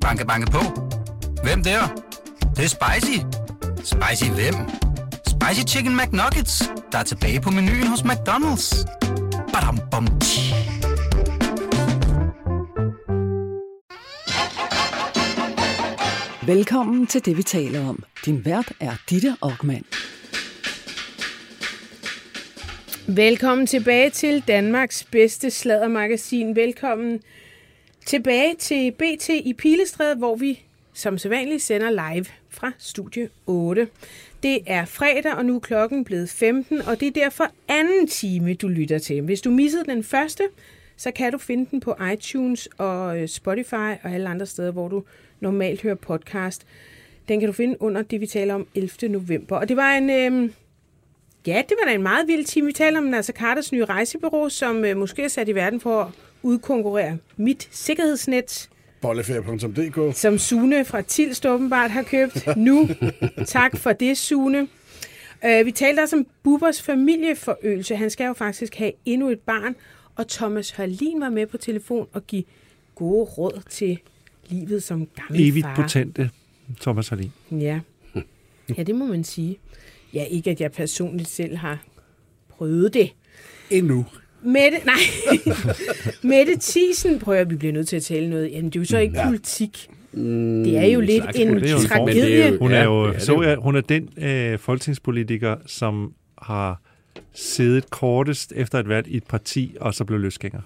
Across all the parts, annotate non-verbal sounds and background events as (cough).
Banke, banke på. Hvem der? Det, det er spicy. Spicy hvem? Spicy Chicken McNuggets, der er tilbage på menuen hos McDonald's. Badum, bom, tji. Velkommen til det, vi taler om. Din vært er Ditte Aukmann. Velkommen tilbage til Danmarks bedste sladdermagasin. Velkommen tilbage til BT i Pilestræde, hvor vi som sædvanligt sender live fra Studie 8. Det er fredag, og nu er klokken blevet 15, og det er derfor anden time, du lytter til. Hvis du missede den første, så kan du finde den på iTunes og øh, Spotify og alle andre steder, hvor du normalt hører podcast. Den kan du finde under det, vi taler om 11. november. Og det var en... Øh, Ja, det var da en meget vild time. Vi taler om Nasser Carters nye rejsebureau, som øh, måske er sat i verden for at udkonkurrere mit sikkerhedsnet, Bolleferie.dk som Sune fra Tilst åbenbart har købt (laughs) nu. tak for det, Sune. Øh, vi talte også om Bubbers familieforøgelse. Han skal jo faktisk have endnu et barn, og Thomas Hørlin var med på telefon og give gode råd til livet som gammel Evigt far. potente Thomas Hallin. Ja. ja, det må man sige. Ja, ikke at jeg personligt selv har prøvet det. Endnu. Mette, nej. (laughs) Mette Thiesen, prøver vi bliver nødt til at tale noget. Jamen, det er jo så ikke ja. politik. Det er jo lidt slags en er jo en er tragedie. jo- Hun er jo, ja, det er så jo- jeg, hun er den øh, folketingspolitiker, som har siddet kortest efter et valg i et parti, og så blev løsgænger.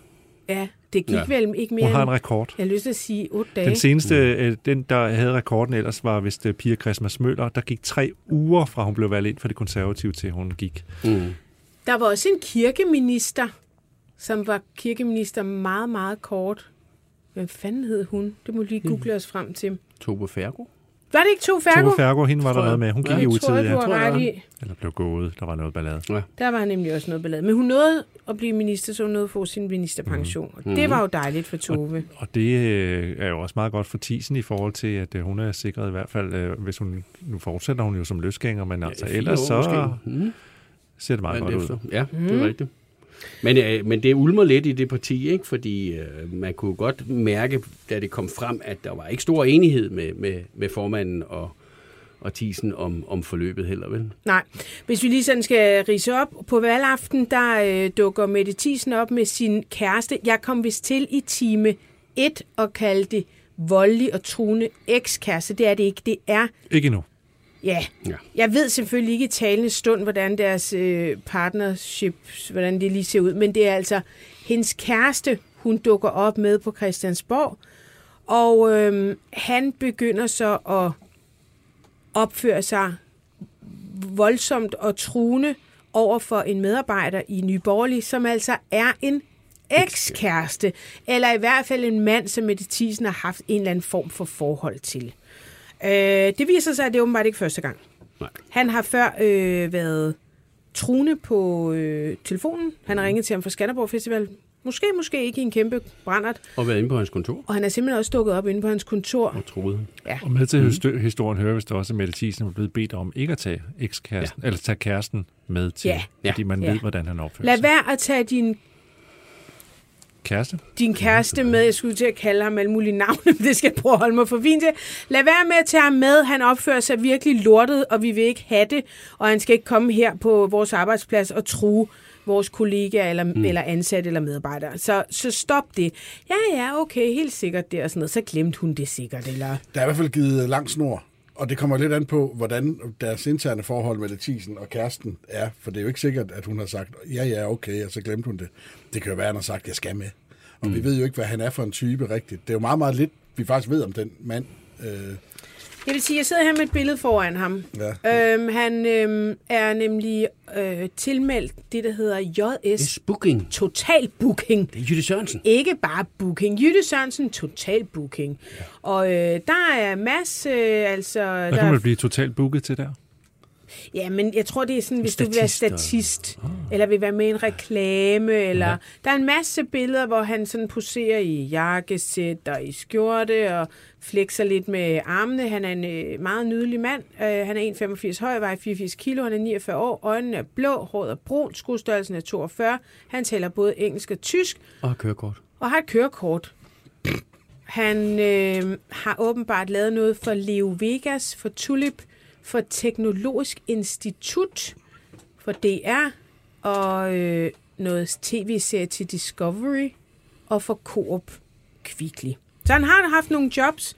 Ja, det gik Ja. vel ikke mere Hun har en end, rekord. jeg har lyst til at sige, otte dage. Den seneste, øh, den der havde rekorden ellers, var vist øh, Pia Christmas Møller. Der gik tre uger fra hun blev valgt ind for det konservative til hun gik. Mm. Der var også en kirkeminister, som var kirkeminister meget, meget kort. Hvad fanden hed hun? Det må lige google os frem til. Tobe Fergo. Var det ikke to færgo? Tove Fergo, hende var der jeg. noget med. Hun gik Ja, i Jeg utid, tror, ja. har tror jeg, i. Eller blev gået. Der var noget ballade. Der var nemlig også noget ballade. Men hun nåede at blive minister, så hun nåede at få sin ministerpension. Mhm. Og det var jo dejligt for Tove. Og det øh, er jo også meget godt for Tisen i forhold til, at øh, hun er sikret i hvert fald, øh, hvis hun, nu fortsætter hun jo som løsgænger, men altså fire ellers år så måske. Mm. ser det meget godt efter. ud. Ja, Mm. det er rigtigt. Men, øh, men det ulmer lidt i det parti, ikke? fordi øh, man kunne godt mærke, da det kom frem, at der var ikke stor enighed med, med, med formanden og, og Tisen om, om forløbet heller, vel? Nej, hvis vi lige sådan skal rise op. På valgaften, der øh, dukker Mette Thiesen op med sin kæreste. Jeg kom vist til i time 1 og kaldte det voldelig og truende ekskæreste. Det er det ikke. Det er, Ikke endnu. Ja. Ja. Jeg ved selvfølgelig ikke i talende stund, hvordan deres øh, partnership, hvordan det lige ser ud. Men det er altså hendes kæreste, hun dukker op med på Christiansborg. Og øh, han begynder så at opføre sig voldsomt og truende over for en medarbejder i Nye Borgerlige, som altså er en ekskæreste, eller i hvert fald en mand, som Mette Thiesen har haft en eller anden form for forhold til. Øh, det viser sig, at det er åbenbart ikke første gang. Nej. Han har før øh, været truende på øh, telefonen. Han har ringet til ham fra Skanderborg Festival. Måske, måske ikke i en kæmpe brændert. Og været inde på hans kontor Og han er simpelthen også dukket op inde på hans kontor. og troede. Ja. Og med til mm. historien hører vist også, at Mette Thiesen er blevet bedt om ikke at tage ekskæresten, ja. eller tage kæresten med til, Ja. fordi man Ja. ved, hvordan han opfører Lad sig. være at tage din Kæreste? din kæreste med. Jeg skulle til at kalde ham alle mulige navne, (laughs) men det skal jeg prøve at holde mig for fint til. Lad være med at tage ham med. Han opfører sig virkelig lortet, og vi vil ikke have det. Og han skal ikke komme her på vores arbejdsplads og true vores kollegaer eller, mm. eller ansatte eller medarbejdere. Så, så stop det. Ja, ja, okay, helt sikkert det og sådan noget. Så glemte hun det sikkert, eller... Der er i hvert fald givet lang snor, og det kommer lidt an på, hvordan deres interne forhold med Lethisen og kæresten er, for det er jo ikke sikkert, at hun har sagt, ja, ja, okay, og så glemte hun det. Det kan jo være, at han har sagt, jeg skal med. Og mm. vi ved jo ikke, hvad han er for en type rigtigt. Det er jo meget, meget lidt, vi faktisk ved om den mand. Øh, Jeg vil sige, jeg sidder her med et billede foran ham. Ja. Øhm, han øhm, er nemlig øh, tilmeldt det, der hedder JS Booking. Total Booking. Det er Jytte Sørensen. Ikke bare booking. Jytte Sørensen, total booking. Ja. Og øh, der er masse, øh, altså... Hvad der kan man blive totalt booket til der? Ja, men jeg tror, det er sådan, hvis du vil være Statist statist, eller vil være med i en reklame, eller... Ja. Der er en masse billeder, hvor han sådan poserer i jakkesæt og i skjorte, og flexer lidt med armene. Han er en øh, meget nydelig mand. Øh, han er 1,85 høj, vejer 84 kilo, han er 49 år, øjnene er blå, håret er brun, skostørrelsen er 42. Han taler både engelsk og tysk, Og har kørekort. og har et kørekort. Han øh, har åbenbart lavet noget for Leo Vegas, for Tulip, for Teknologisk Institut, for DR, og øh, noget tv-serie til Discovery, og for Coop Kvickly. Så han har haft nogle jobs,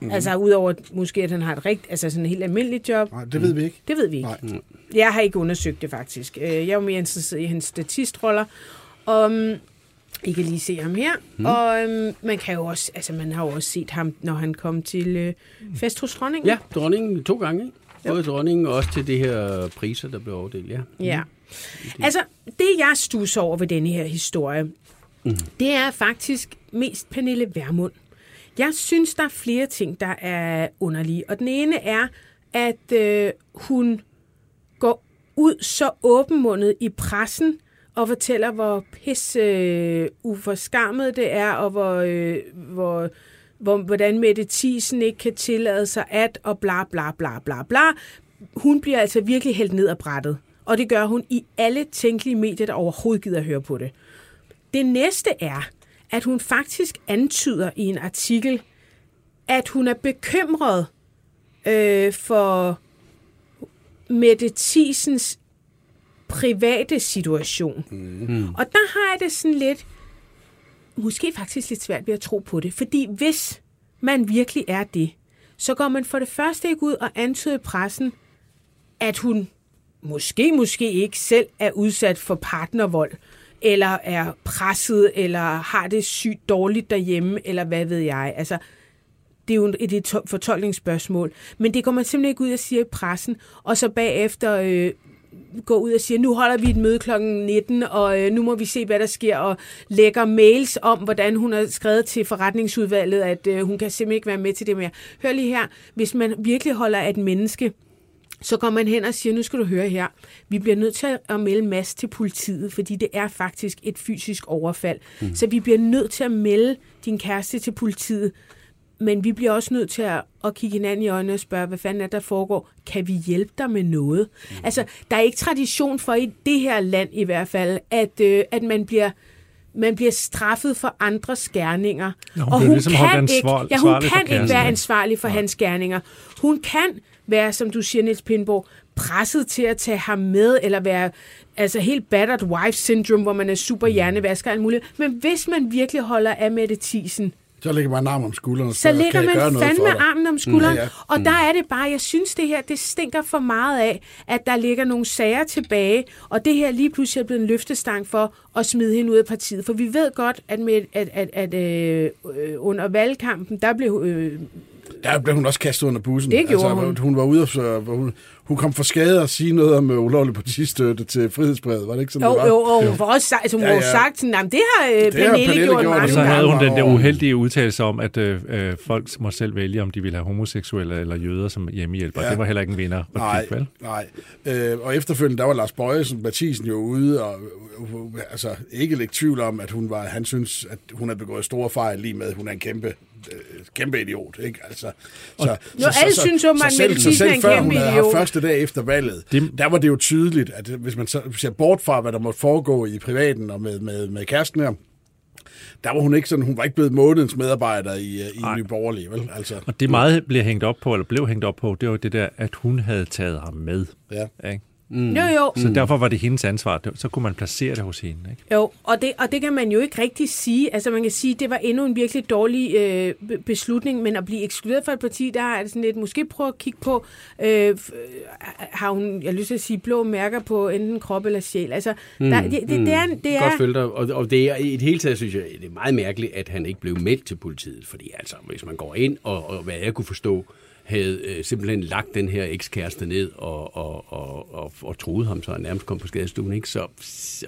mm. altså udover måske, at han har et rigt, altså sådan et helt almindeligt job. Nej, det ved vi ikke. Det ved vi ikke. Nej. Jeg har ikke undersøgt det faktisk. Øh, Jeg er mere interesseret i hans statistroller. Um, I kan lige se ham her. Mm. Og um, man kan jo også, altså man har jo også set ham, når han kom til øh, fest hos dronningen. Ja, dronningen to gange? Både dronningen og også til det her priser, der blev overdelt, ja. Ja. Altså, det jeg stusser over ved denne her historie, mm. det er faktisk mest Pernille Vermund. Jeg synes, der er flere ting, der er underlige. Og den ene er, at øh, hun går ud så åbenmundet i pressen og fortæller, hvor pisse øh, uforskammet det er, og hvor, øh, hvor, hvor, hvordan Mette Thiesen ikke kan tillade sig at, og bla bla bla bla bla. Hun bliver altså virkelig hældt ned af brættet. Og det gør hun i alle tænkelige medier, der overhovedet gider at høre på det. Det næste er, at hun faktisk antyder i en artikel, at hun er bekymret øh, for Mette Thiesens private situation. Mm. Og der har jeg det sådan lidt, måske faktisk lidt svært ved at tro på det, fordi hvis man virkelig er det, så går man for det første ikke ud og antyder pressen, at hun måske, måske ikke selv er udsat for partnervold, eller er presset, eller har det sygt dårligt derhjemme, eller hvad ved jeg. Altså, det er jo et, et fortolkningsspørgsmål. Men det går man simpelthen ikke ud og siger i pressen, og så bagefter øh, går ud og siger, nu holder vi et møde kl. 19, og øh, nu må vi se, hvad der sker, og lægger mails om, hvordan hun har skrevet til forretningsudvalget, at øh, hun kan simpelthen ikke være med til det mere. Hør lige her, hvis man virkelig holder af et menneske, så går man hen og siger, nu skal du høre her, vi bliver nødt til at melde masse til politiet, fordi det er faktisk et fysisk overfald. Mm. Så vi bliver nødt til at melde din kæreste til politiet, men vi bliver også nødt til at, at kigge hinanden i øjnene og spørge, hvad fanden er der foregår? Kan vi hjælpe dig med noget? Mm. Altså, der er ikke tradition for i det her land i hvert fald, at, øh, at man bliver man bliver straffet for andres gerninger. Nå, hun og hun ligesom kan, ikke, ja, hun kan ikke være ansvarlig for hans gerninger. Hun kan være, som du siger, Niels Pindborg, presset til at tage ham med, eller være altså helt battered wife syndrome, hvor man er super hjernevasker og alt muligt. Men hvis man virkelig holder af Mette Thiesen, Så lægger man arm om skulderen og så jeg gøre man fandme armen om skulderen. Mm, ja, Og der er det bare, jeg synes det her, det stinker for meget af, at der ligger nogle sager tilbage, og det her lige pludselig er blevet en løftestang for at smide hende ud af partiet. For vi ved godt, at, med, at, at, at øh, øh, under valgkampen, der blev øh, Der blev hun også kastet under bussen. Det gjorde altså, hun. hun. var ude og hun, hun kom for skade at sige noget om øh, ulovlig partistøtte til frihedsbrevet. Var det ikke sådan, jo, det var? jo, og hun var også sagt, altså, hun Ja, ja, sagt sådan, "Jamen, det har øh, har Pernille, Pernille gjort gjort, Og så det havde hun den der uheldige udtalelse om, at øh, øh, folk må selv vælge, om de vil have homoseksuelle eller jøder som hjemmehjælper. Ja. Det var heller ikke en vinder. Nej, vel? nej. Øh, og efterfølgende, der var Lars Bøjesen, Mathisen jo ude, og øh, altså, ikke lægge tvivl om, at hun var, han synes, at hun har begået store fejl lige med, at hun er en kæmpe, øh, kæmpe idiot. Ikke? Altså, så, Jo, alle synes åbenbart, så selv, Mette så Thiesen er selv en før kæmpe hun havde haft første dag efter valget, Det- der var det jo tydeligt, at hvis man så ser bort fra, hvad der måtte foregå i privaten og med, med, med kæresten her, der var hun ikke sådan, hun var ikke blevet månedens medarbejder i, øh, i Nej. Nye Borgerlige, vel? Altså, Og det meget blev hængt op på, eller blev hængt op på, det var det der, at hun havde taget ham med. ja. Ikke? Jo, jo. Så derfor var det hendes ansvar. Så kunne man placere det hos hende. Ikke? Jo, og det, og det kan man jo ikke rigtig sige. Altså man kan sige, det var endnu en virkelig dårlig øh, be- beslutning, men at blive ekskluderet fra et parti, der er det sådan lidt, måske prøve at kigge på, øh, f- har hun, jeg har lyst til at sige, blå mærker på enten krop eller sjæl. Altså, mm, der, det, det, det, er, det er, Godt følge dig. Og, og det er, i det hele taget synes jeg, det er meget mærkeligt, at han ikke blev meldt til politiet. Fordi altså, hvis man går ind, og, og hvad jeg kunne forstå, havde øh, simpelthen lagt den her ekskæreste ned og, og, og, og, og troede ham, så han nærmest kom på skadestuen, ikke? Så,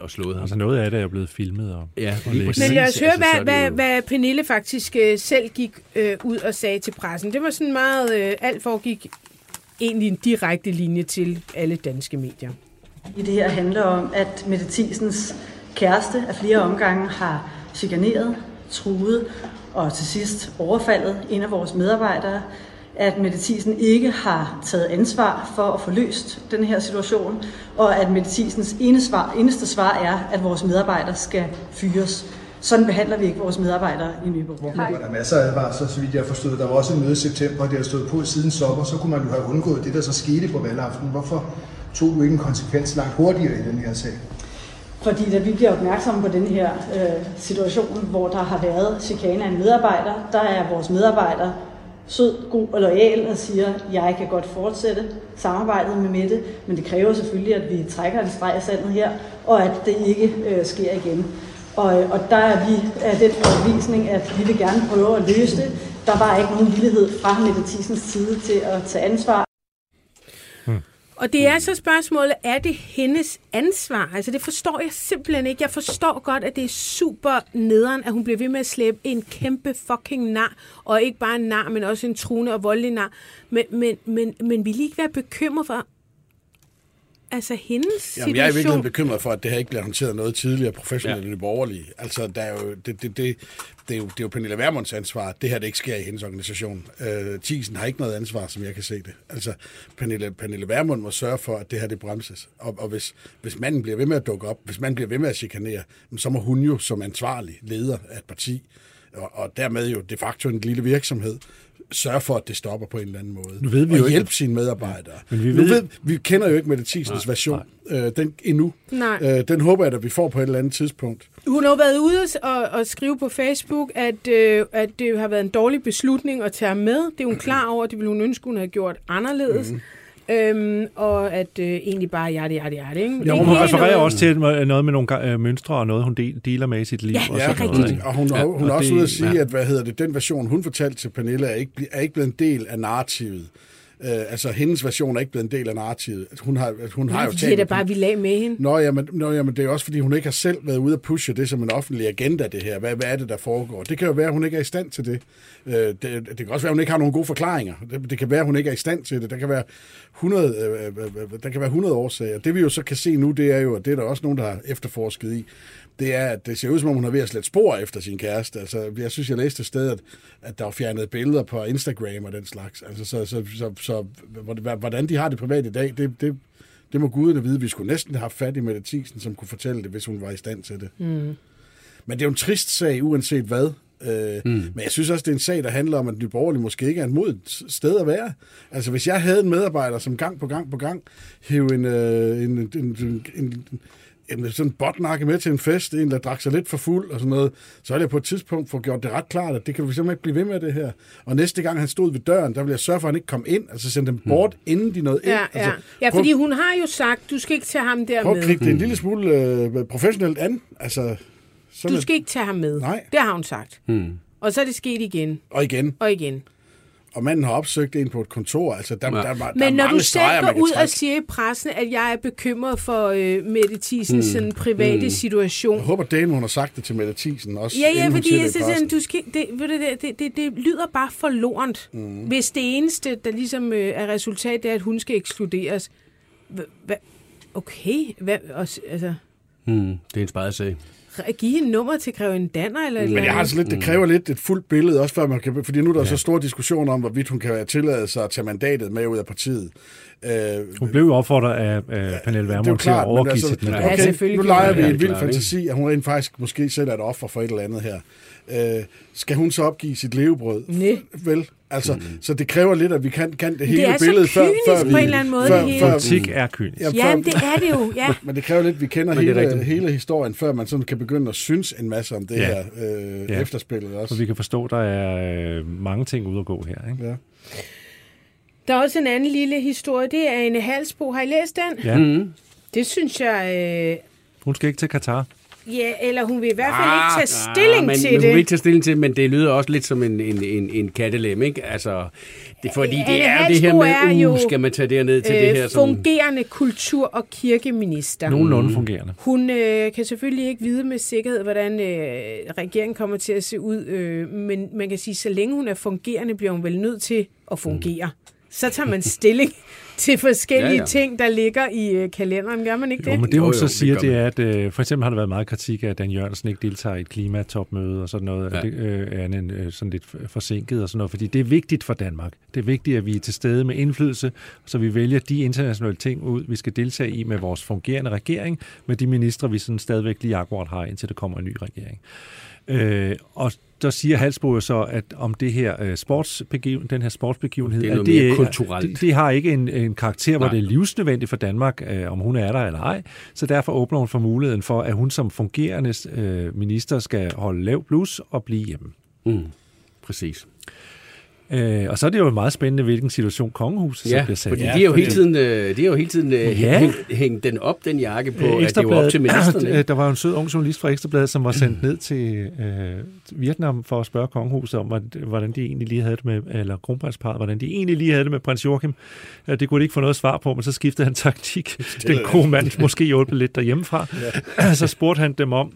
og slået ham. Altså noget af det er blevet filmet. Og, Ja, og lige læst. præcis. Men lad os høre, Altså, så er hvad, hvad, hvad Pernille faktisk øh, selv gik øh, ud og sagde til pressen. Det var sådan meget, øh, alt foregik egentlig en direkte linje til alle danske medier. I det her handler om, at Mette Thiesens kæreste af flere omgange har chikaneret, truet og til sidst overfaldet en af vores medarbejdere. At Mette Thiesen ikke har taget ansvar for at få løst den her situation, og at Mette Thiesens eneste svar, eneste svar er, at vores medarbejdere skal fyres. Sådan behandler vi ikke vores medarbejdere i Nyborg. Hvor var der masser af advarsler, så vidt jeg forstod. Der var også et møde i september, det har stået på siden sommer, så kunne man jo have undgået det, der så skete på valgaften. Hvorfor tog du ikke en konsekvens langt hurtigere i den her sag? Fordi da vi bliver opmærksomme på den her øh, situation, hvor der har været chikane af en medarbejder, der er vores medarbejdere sød, god og lojal og siger, jeg kan godt fortsætte samarbejdet med Mette, men det kræver selvfølgelig, at vi trækker en streg af sandet her, og at det ikke øh, sker igen. Og, øh, og der er vi af den overbevisning, at vi vil gerne prøve at løse det. Der var ikke nogen villighed fra Mette Thysens side til at tage ansvar. Og det er så spørgsmålet, er det hendes ansvar? Altså det forstår jeg simpelthen ikke. Jeg forstår godt, at det er super nederen, at hun bliver ved med at slæbe en kæmpe fucking nar. Og ikke bare en nar, men også en truende og voldelig nar. Men, men, men, men vil I ikke være bekymret for, altså hendes situation? Jamen, jeg er i virkeligheden bekymret for, at det her ikke bliver håndteret noget tidligere professionelt ja. det borgerlige. Altså, der er jo, det, det, det, det, er jo, det er jo Pernille Vermunds ansvar, at det her det ikke sker i hendes organisation. Øh, Thiesen har ikke noget ansvar, som jeg kan se det. Altså, Pernille, Pernille Vermund må sørge for, at det her det bremses. Og, og hvis, hvis manden bliver ved med at dukke op, hvis manden bliver ved med at chikanere, så må hun jo som ansvarlig leder af et parti, og, og dermed jo de facto en lille virksomhed, sørge for, at det stopper på en eller anden måde. Nu ved vi og jo ikke- hjælpe sine medarbejdere. Men vi nu ved- ved, vi kender jo ikke Mette Thiesens version øh, den, endnu. Nej. Øh, den håber jeg, at vi får på et eller andet tidspunkt. Hun har jo været ude og, og skrive på Facebook, at, øh, at det har været en dårlig beslutning at tage med. Det er hun klar over, det ville hun ønske, hun havde gjort anderledes. Mm. Øhm, og at øh, egentlig bare hjerte, hjerte, hjerte. Ikke? Ja, hun refererer noget- også til noget med nogle øh, mønstre og noget, hun del, dealer med i sit liv. Ja, og ja, sådan rigtigt. noget? Og hun, ja, hun er og også det- ude at sige, ja. at hvad hedder det, den version, hun fortalte til Pernille, er ikke, er ikke blevet en del af narrativet. Øh, altså, hendes version er ikke blevet en del af narrativet. Hun har, hun har jo talt er da med bare, vi lag med hende. Nå, jamen, nå, jamen, det er også, fordi hun ikke har selv været ude at pushe det som en offentlig agenda, det her. Hvad, hvad er det, der foregår? Det kan jo være, at hun ikke er i stand til det. Øh, det, det kan også være, at hun ikke har nogen gode forklaringer. Det, det kan være, at hun ikke er i stand til det. Der kan være 100, øh, øh, øh, der kan være 100 årsager. Det vi jo så kan se nu, det er jo, og det er der også nogen, der har efterforsket i, det er, at det ser ud som om, hun har ved at slette spor efter sin kæreste. Altså, jeg synes, jeg læste et sted, at, at der var fjernet billeder på Instagram og den slags. Altså, så, så, så, så hvordan de har det privat i dag, det, det, det må guderne vide. Vi skulle næsten have haft fat i Mette Thiesen, som kunne fortælle det, hvis hun var i stand til det. Mm. Men det er jo en trist sag, uanset hvad. Øh, mm. Men jeg synes også, det er en sag, der handler om, at Nye Borgerlige måske ikke er et modigt sted at være. Altså, hvis jeg havde en medarbejder, som gang på gang på gang hævde en, øh, en, en, en, en, en sådan botnakke med til en fest, en, der drak sig lidt for fuld og sådan noget, så ville jeg på et tidspunkt få gjort det ret klart, at det kan vi simpelthen ikke blive ved med det her. Og næste gang han stod ved døren, der ville jeg sørge for, at han ikke kom ind, altså sende dem bort, mm. inden de nåede ind. Ja, altså, ja. ja, prøv- fordi hun har jo sagt, du skal ikke tage ham der Prøv at med. gribe det en lille smule øh, professionelt an. Altså, så Du skal ikke tage ham med. Nej. Det har hun sagt. Hmm. Og så er det sket igen Og igen. og igen. Og manden har opsøgt en på et kontor. Altså, der, ja. der, der, der Men er når mange du selv går ud og trække. siger i pressen, at jeg er bekymret for øh, Mette Thysens sådan private Jeg situation. håber, Dane, hun har sagt det til Mette Thiesen også. Ja, ja, fordi siger jeg pressen. at du skal, det, ved du, det, det, det, det lyder bare forlorent. Mm. Hvis det eneste, der ligesom øh, er resultat, det er, at hun skal ekskluderes. Hva- okay, hvad, også, altså, Hmm, det er en sparet sag. Give hende nummer til Greven Danner, eller Men jeg har altså lidt, det kræver lidt et fuldt billede, også før man kan, fordi nu er der ja. så stor diskussion om, hvorvidt hun kan tillade sig at tage mandatet med ud af partiet. Øh, Hun blev jo opfordret af, af Pernille er Vermund til at overgive altså. Ja, okay, nu leger vi en vild Klart, fantasi, at hun rent faktisk måske selv er et offer for et eller andet her. Øh, skal hun så opgive sit levebrød? Nej. Vel, altså, mm. så det kræver lidt, at vi kan, kan det hele det er så billede, før, kynisk før vi... på en eller anden måde, før, det hele. før, Politik er kynisk. Ja, før- men det er det jo, ja. Men det kræver lidt, at vi kender er hele, hele historien, før man sådan kan begynde at synes en masse om det Ja. her øh, Ja. efterspillet også. Så vi kan forstå, at der er øh, mange ting ude at gå her. Ikke? Ja. Der er også en anden lille historie, det er en halsbo. Har I læst den? Ja. Mm. Det synes jeg... Øh, Hun skal ikke til Katar. Ja, eller hun vil i hvert fald ikke tage stilling ah, men, til men hun det. vil ikke tage stilling til men det lyder også lidt som en, en, en, en kattelem, ikke? Altså, det fordi, Anne det er det her Halsbo er med, jo, uh, skal man tage derned til det her? Øh, Som, fungerende kultur- og kirkeminister. Nogenlunde fungerende. Hun øh, kan selvfølgelig ikke vide med sikkerhed, hvordan øh, regeringen kommer til at se ud, øh, men man kan sige, så længe hun er fungerende, bliver hun vel nødt til at fungere. Så tager man stilling (laughs) til forskellige Ja, ja, ting, der ligger i øh, kalenderen. Gør man ikke det? Jo, men det Jo, hun jo, så det siger, gør det er, at øh, for eksempel har der været meget kritik af, at Dan Jørgensen ikke deltager i et klimatopmøde og sådan noget. Ja. Det øh, er en, øh, sådan lidt forsinket og sådan noget, fordi det er vigtigt for Danmark. Det er vigtigt, at vi er til stede med indflydelse, så vi vælger de internationale ting ud, vi skal deltage i med vores fungerende regering, med de ministre, vi sådan stadigvæk lige akkurat har, indtil der kommer en ny regering. Øh, og der siger Halsbo jo så, at om det her øh, sportsbegiven, den her sportsbegivenhed, Det er at noget mere er- kulturelt. Det, det har ikke en, en karakter, hvor Nej. det er livsnødvendigt for Danmark, øh, om hun er der eller ej. Så derfor åbner hun for muligheden for, at hun som fungerende øh, minister skal holde lav blus og blive hjemme. Mm. Præcis. Øh, og så er det jo meget spændende, hvilken situation kongehuset så Ja, bliver sat fordi de har jo hele tiden, øh, de har jo hele tiden øh, Ja. hængt, hængt den op, den jakke, på, Øh, at det var op til ministerne. (clears throat) øh, der var jo en sød ung journalist fra Ekstrabladet, som var sendt ned til øh, Vietnam for at spørge kongehuset om, hvordan- hvordan de egentlig lige havde det med, eller kronprinsparet, hvordan de egentlig lige havde det med prins Joachim. Øh, Det kunne de ikke få noget svar på, men så skiftede han taktik. Den gode mand måske hjulpet lidt derhjemmefra. Ja. (clears throat) Så spurgte han dem om,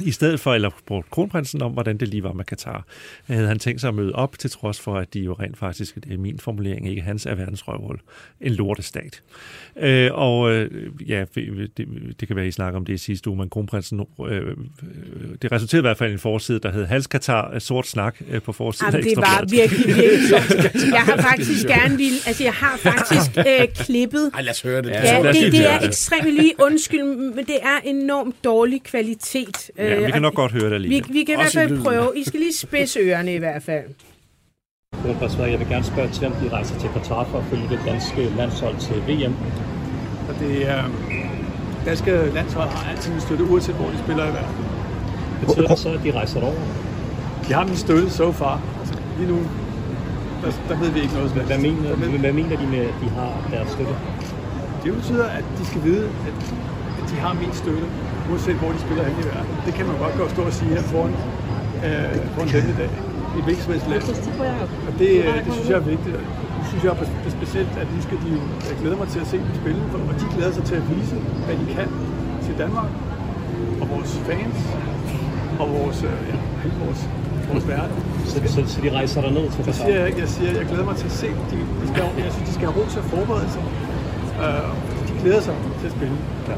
i stedet for, eller spurgte kronprinsen om, hvordan det lige var med Katar, havde han tænkt sig at møde op, til trods for, at de jo rent faktisk, det er min formulering, ikke hans er verdens røvhul, en lortestat. Øh, og øh, ja, det, det kan være, I snakker om det i sidste uge, men kronprinsen, øh, det resulterede i hvert fald i en forside, der hed Hals Katar, sort snak øh, på forsiden Jamen, af det var virkelig, (laughs) virkelig. Jeg har faktisk gerne vil, altså jeg har faktisk øh, klippet. Ej, lad os høre det. Ja, det, det er ekstremt lige undskyld, men det er enormt dårlig kvalitet. Ja, vi Øh, kan nok godt høre det vi, alligevel. vi kan i hvert fald prøve. I skal lige spidse ørerne i hvert fald. Jeg vil gerne spørge til, om de rejser til Qatar for at følge det danske landshold til VM. Og det er, danske landshold har altid min støtte, uanset hvor de spiller i verden. Betyder det så, at de rejser derover? De har min støtte so far. Altså, lige nu, der, der ved vi ikke noget. helst. Hvad mener, ved- hvad mener de med, at de har deres støtte? Det betyder, at de skal vide, at, at de har min støtte, uanset hvor de spiller hen i verden. Det kan man godt gå og stå og sige her foran, øh, foran denne dag. I et hvilket som helst land. Og det, øh, det synes jeg er vigtigt. Og Det synes jeg er spe- specielt, at nu skal de jo, jeg glæder mig til at se dem spille, og de glæder sig til at vise, hvad de kan til Danmark og vores fans og vores, øh, ja, vores, vores verden. Så, så, så de rejser derned til Det siger jeg ikke. Jeg siger, jeg glæder mig til at se. De, de skal, jeg synes, de skal have ro til at forberede sig. Uh, de glæder sig til at spille. Ja.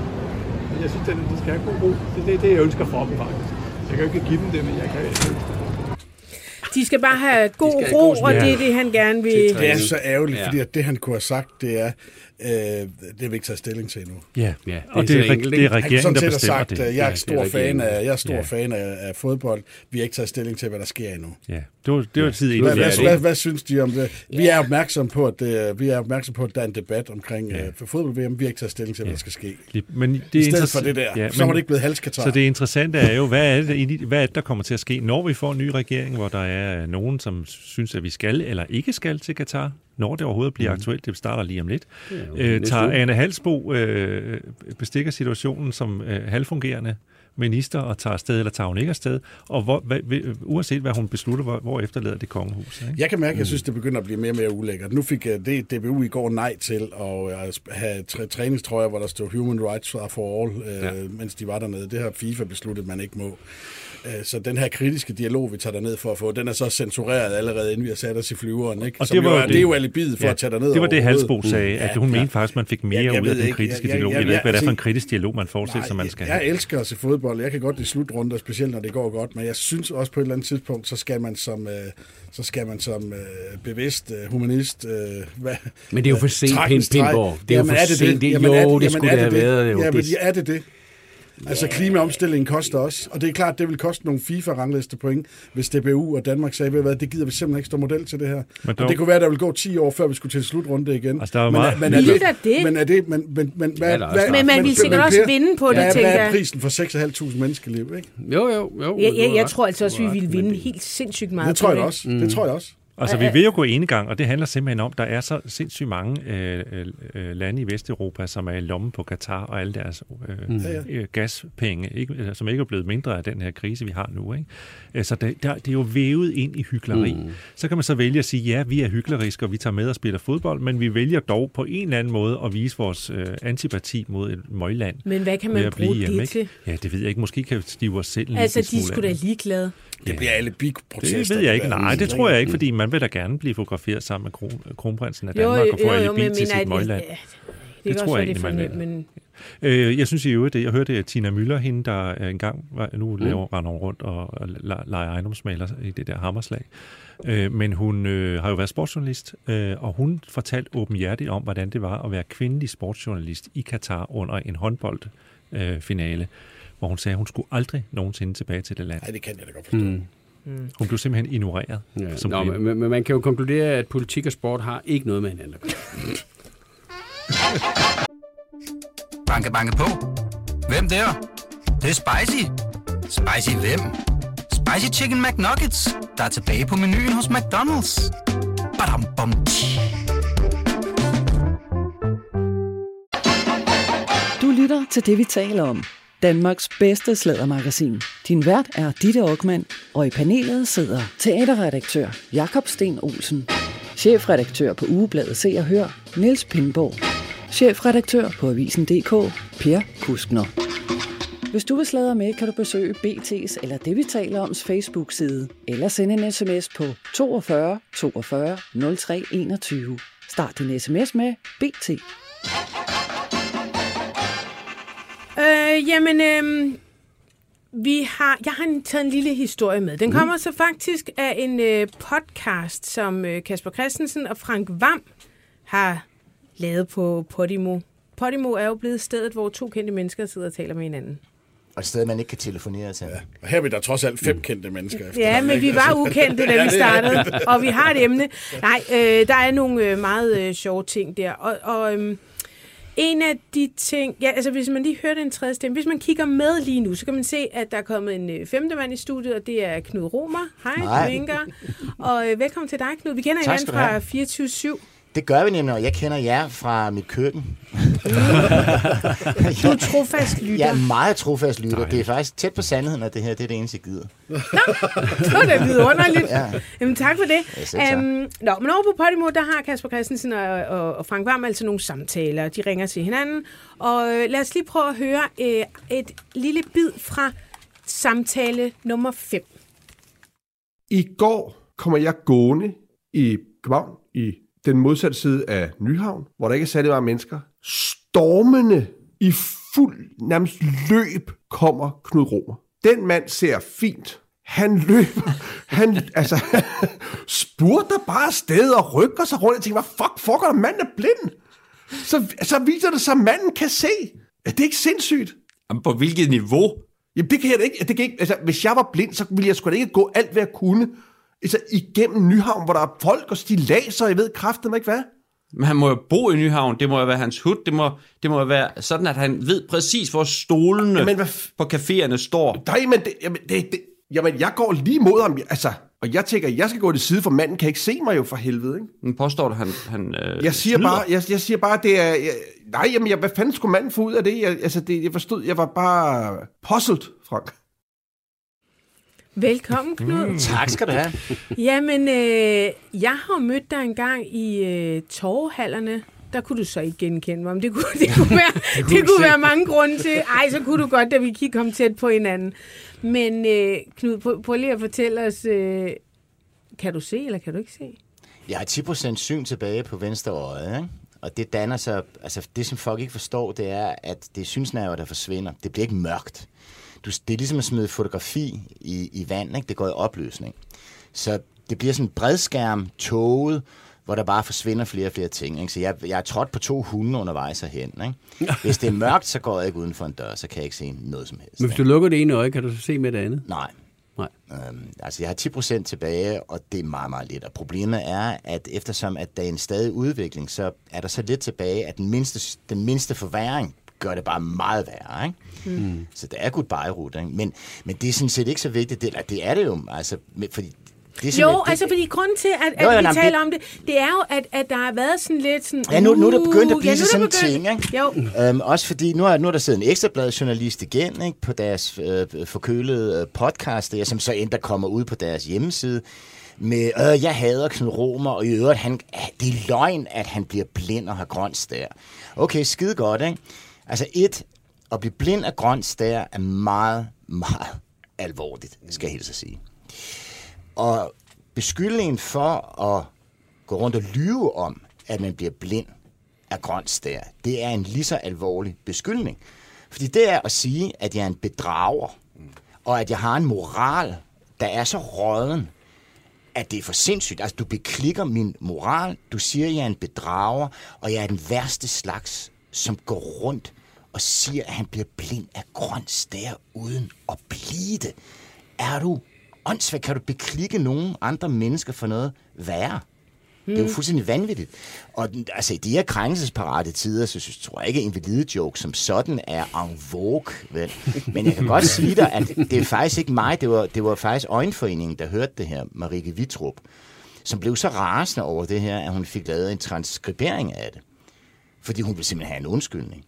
Jeg synes, at de skal have god ro. Det er det, det, jeg ønsker for dem, faktisk. Jeg kan jo ikke give dem det, men jeg kan ønske det. De skal bare have god have ro, god og det er det, han gerne vil. Det er så ærgerligt, ja. fordi at det, han kunne have sagt, det er, øh, det vi ikke taget stilling til endnu. Ja, Ja, det og er det er, enkelt, det er? Han regeringen, sådan der bestemmer sagt, det. øh, jeg er Ja, stor er fan af, jeg er stor Ja. fan af, af fodbold. Vi har ikke taget stilling til, hvad der sker endnu. Ja, det var, det var tid Hvad, inden. Ja, hvad, det- hvad, hvad synes de om det? Vi er opmærksom på, at det, vi er opmærksom på, at der er en debat omkring Ja. ja. for fodbold-VM. Vi har ikke taget stilling til, hvad Ja. der skal ske. Men det I er stedet interess- for det der. Ja, Ja, så var men- det ikke blevet halskatar. Så det interessante er jo, hvad er, det, hvad er det, der kommer til at ske, når vi får en ny regering, hvor der er nogen, som synes, at vi skal eller ikke skal til Katar, når det overhovedet bliver aktuelt. Det starter lige om lidt. Øh, tager uge. Anne Halsbo øh, bestikker situationen som øh, halvfungerende minister og tager afsted, eller tager hun ikke afsted, og hvor, hvad, uanset hvad hun beslutter, hvor, hvor efterlader det kongehuset. Ikke? Jeg kan mærke, at jeg synes, det begynder at blive mere og mere ulækkert. Nu fik uh, det DBU i går nej til at uh, have træ- træningstrøjer, hvor der stod Human Rights for all, uh, Ja. mens de var dernede. Det har FIFA besluttet, man ikke må. Uh, Så den her kritiske dialog, vi tager derned for at få, den er så censureret allerede, inden vi har sat os i flyveren. Ikke? Og Som det var jo er, det- det er jo alibiet for Ja, at tage derned Det var det. Halsbo sagde, at hun mente faktisk, at man fik mere Jeg- jeg ud af den ikke. kritiske Jeg- jeg- dialog. Jeg jeg- ved ikke, hvad det er for en jeg- kritisk dialog, man forestiller sig, man skal jeg have. elsker at se fodbold. Jeg kan godt lide slutrunder, specielt når det går godt, men jeg synes også på et eller andet tidspunkt, så skal man som, øh, så skal man som øh, bevidst øh, humanist... Øh, hvad, Men det er jo for sent. Pindborg. Det er jo Jamen, for det sent. Det- Jamen, jo, er det jamen, skulle er det have været, jo. Ja, men Det- er det Altså klimaomstillingen koster også, og det er klart, det vil koste nogle FIFA-rangliste point, hvis DBU og Danmark sagde, ved hvad, det gider vi simpelthen ikke stå model til det her. Men dog- og det kunne være, der vil gå 10 år, før vi skulle til slutrunde igen. Altså, der er jo men, meget- men, er det? Men er det, men, men, men, hvad, Ja, er hvad, også Men man ville sikkert også vinde på det, hvad, tænker hvad er jeg. prisen for 6.500 menneskeliv, ikke? Jo, jo, jo. Jeg, jeg, jeg tror altså også, vi ville vinde helt sindssygt meget Det tror jeg det. også. Det tror jeg også. Altså, vi vil jo gå enegang, og det handler simpelthen om, at der er så sindssygt mange øh, øh, lande i Vesteuropa, som er i lommen på Katar og alle deres øh, mm. øh, gaspenge, ikke, altså, som ikke er blevet mindre af den her krise, vi har nu. Ikke? Øh, Så det, der, det er jo vævet ind i hykleri. Mm. Så kan man så vælge at sige, ja, vi er hykleriske, og vi tager med og spiller fodbold, men vi vælger dog på en eller anden måde at vise vores øh, antipati mod et møgland. Men hvad kan man bruge hjemme, det ikke? til? Ja, det ved jeg ikke. Måske kan vi stive os selv en Altså, lille de skulle da ligeglade. Det bliver alle big protester. det ved jeg ikke. Nej, det tror jeg ikke, fordi man, han vil da gerne blive fotograferet sammen med kron, kronprinsen af Jo, Danmark og få jo, jo, alibi men til sit møgland. ja, Det, det tror jeg egentlig, er man vil. nemt, Øh, jeg synes i øvrigt, det, jeg hørte at Tina Møller, hende der øh, engang var, nu Mm. laver render rundt og, og le- leger ejendomsmaler i det der hammerslag. Øh, men hun øh, har jo været sportsjournalist, øh, og hun fortalte åbenhjertigt om, hvordan det var at være kvindelig sportsjournalist i Katar under en håndboldfinale, øh, finale, hvor hun sagde, at hun skulle aldrig nogensinde tilbage til det land. Nej, det kan jeg da godt forstå. Mm. Hun blev simpelthen ignoreret. Ja. som Nå, men, men man kan jo konkludere, at politik og sport har ikke noget med hinanden at gøre. Banke, banke på. Hvem der? Det, det er spicy. Spicy hvem? Spicy Chicken McNuggets, der er tilbage på menuen hos McDonald's. Badum, bom. Du lytter til det, vi taler om. Danmarks bedste slædermagasin. Din vært er Ditte Aukmann, og i panelet sidder teaterredaktør Jakob Sten Olsen, chefredaktør på Ugebladet Se og Hør, Niels Pindborg, chefredaktør på Avisen.dk, Per Kuskner. Hvis du vil sladre med, kan du besøge BT's eller det, vi taler oms Facebook-side, eller sende en sms på 42 42 03 21. Start din sms med BT. Øh, jamen, øh, vi har, jeg har en- taget en lille historie med. Den kommer så faktisk af en øh, podcast, som øh, Kasper Christensen og Frank Vam har lavet på Podimo. Podimo er jo blevet stedet, hvor to kendte mennesker sidder og taler med hinanden. Og et sted, man ikke kan telefonere til. Ja. Og her er vi der trods alt fem kendte mennesker. efter. Ja, men vi var ukendte, da vi startede, og vi har et emne. Nej, øh, der er nogle øh, meget øh, sjove ting der. Og, og øhm, en af de ting, ja, altså hvis man lige hørte en tredje stemme, hvis man kigger med lige nu, så kan man se, at der er kommet en øh, femte mand i studiet, og det er Knud Romer. Hej, du vinker. Og øh, velkommen til dig, Knud. Vi kender Tak hinanden fra have. 24-7. Det gør vi nemlig, og jeg kender jer fra mit køkken. (laughs) Du er trofast lytter. Jeg er meget trofast lytter. Det er faktisk tæt på sandheden, at det her det er det eneste, jeg gider. Det var da vidunderligt. Ja. Jamen, tak for det. Ja. Øhm, nå, men over på Podimo, der har Kasper Christensen og, og, og Frank Varm altså nogle samtaler. De ringer til hinanden. Og øh, lad os lige prøve at høre øh, et lille bid fra samtale nummer 5. I går kommer jeg gående i København, i den modsatte side af Nyhavn, hvor der ikke er særlig mange mennesker. Stormende i fuld nærmest løb kommer Knud Romer. Den mand ser fint. Han løber, han altså, (laughs) spurter bare afsted og rykker sig rundt. Jeg tænker, hvad fuck foregår der? Manden er blind. Så, så viser det sig, at manden kan se. Er det ikke sindssygt? Jamen, på hvilket niveau? Jamen, det kan jeg da ikke. Det kan ikke altså, hvis jeg var blind, så ville jeg sgu da ikke gå alt, hvad jeg kunne. Altså, igennem Nyhavn, hvor der er folk og stilaser, jeg ved kraften ikke hvad. Men han må jo bo i Nyhavn, det må jo være hans hud, det må, det må jo være sådan, at han ved præcis, hvor stolene Jamen, hvad på caféerne står. Nej, men det, jamen, det, det, jamen, jeg går lige mod ham. Altså, og jeg tænker, jeg skal gå til side, for manden kan ikke se mig jo for helvede, ikke? Men påstår du, han, han øh, Jeg siger snyder? bare, jeg, jeg siger bare, det er... Jeg, nej, jamen, jeg, hvad fanden skulle manden få ud af det? Jeg, altså, det, jeg forstod, jeg var bare puzzled, Frank. Velkommen, Knud. Mm. Tak skal du have. (laughs) Jamen, øh, jeg har mødt dig en gang i øh, torvehallerne. Der kunne du så ikke genkende mig, men det kunne, det kunne, være, (laughs) det kunne, det kunne være mange grunde til. Ej, så kunne du godt, da vi kiggede kom tæt på hinanden. Men øh, Knud, prøv, prøv lige at fortælle os, øh, kan du se, eller kan du ikke se? Jeg har 10% syn tilbage på venstre øje, ikke? Og det danner sig, altså det som folk ikke forstår, det er, at det er synsnerver, der forsvinder. Det bliver ikke mørkt. Du, det er ligesom at smide fotografi i, i vand, ikke? det går i opløsning. Så det bliver sådan en bredskærm, toget, hvor der bare forsvinder flere og flere ting. Ikke? Så jeg, jeg er trådt på to hunde undervejs herhen. Ikke? (laughs) Hvis det er mørkt, så går jeg ikke uden for en dør, så kan jeg ikke se noget som helst. Men hvis du lukker det ene øje, kan du så se med det andet? Nej. Nej. Øhm, altså, jeg har 10% tilbage, og det er meget, meget lidt. Og problemet er, at eftersom at der er en stadig udvikling, så er der så lidt tilbage, at den mindste, den mindste forværing gør det bare meget værre. Ikke? Mm. Så det er rute, ikke? Men, men det er sådan set ikke så vigtigt. Det, eller det er det jo, altså, fordi det er Jo, det, altså fordi grunden til, at, at Jo, jo, vi nej, men taler det- om det, det er jo, at, at der har været sådan lidt sådan... Ja, nu, nu er der begyndt at uh, blive ja, sådan der en begyndt- ting, ikke? Jo. Øhm, også fordi, nu er, nu er der siddet en ekstrablad-journalist igen ikke, på deres øh, forkølede øh, podcast, der, som så endda kommer ud på deres hjemmeside, med, øh, jeg hader Knud Romer, og i øvrigt, han, det er løgn, at han bliver blind og har grønt stær. Okay, skide godt, ikke? Altså et, at blive blind af grønt stær er meget, meget alvorligt, skal jeg helt så sige. Og beskyldningen for at gå rundt og lyve om, at man bliver blind af grønt stær, det er en lige så alvorlig beskyldning. Fordi det er at sige, at jeg er en bedrager, og at jeg har en moral, der er så råden, at det er for sindssygt. Altså, du beklikker min moral, du siger, at jeg er en bedrager, og jeg er den værste slags, som går rundt og siger, at han bliver blind af grønt stær uden at blive det. Er du åndssvagt? Kan du beklikke nogen andre mennesker for noget værre? Det er jo fuldstændig vanvittigt. Og altså, i de her krænkelsesparate tider, så synes, tror jeg ikke, at invalide-joke som sådan er en vogue. Vel? Men jeg kan godt (laughs) sige dig, at det er faktisk ikke mig, det var, det var faktisk Øjenforeningen, der hørte det her, Marike Vitrup, som blev så rasende over det her, at hun fik lavet en transkribering af det. Fordi hun ville simpelthen have en undskyldning.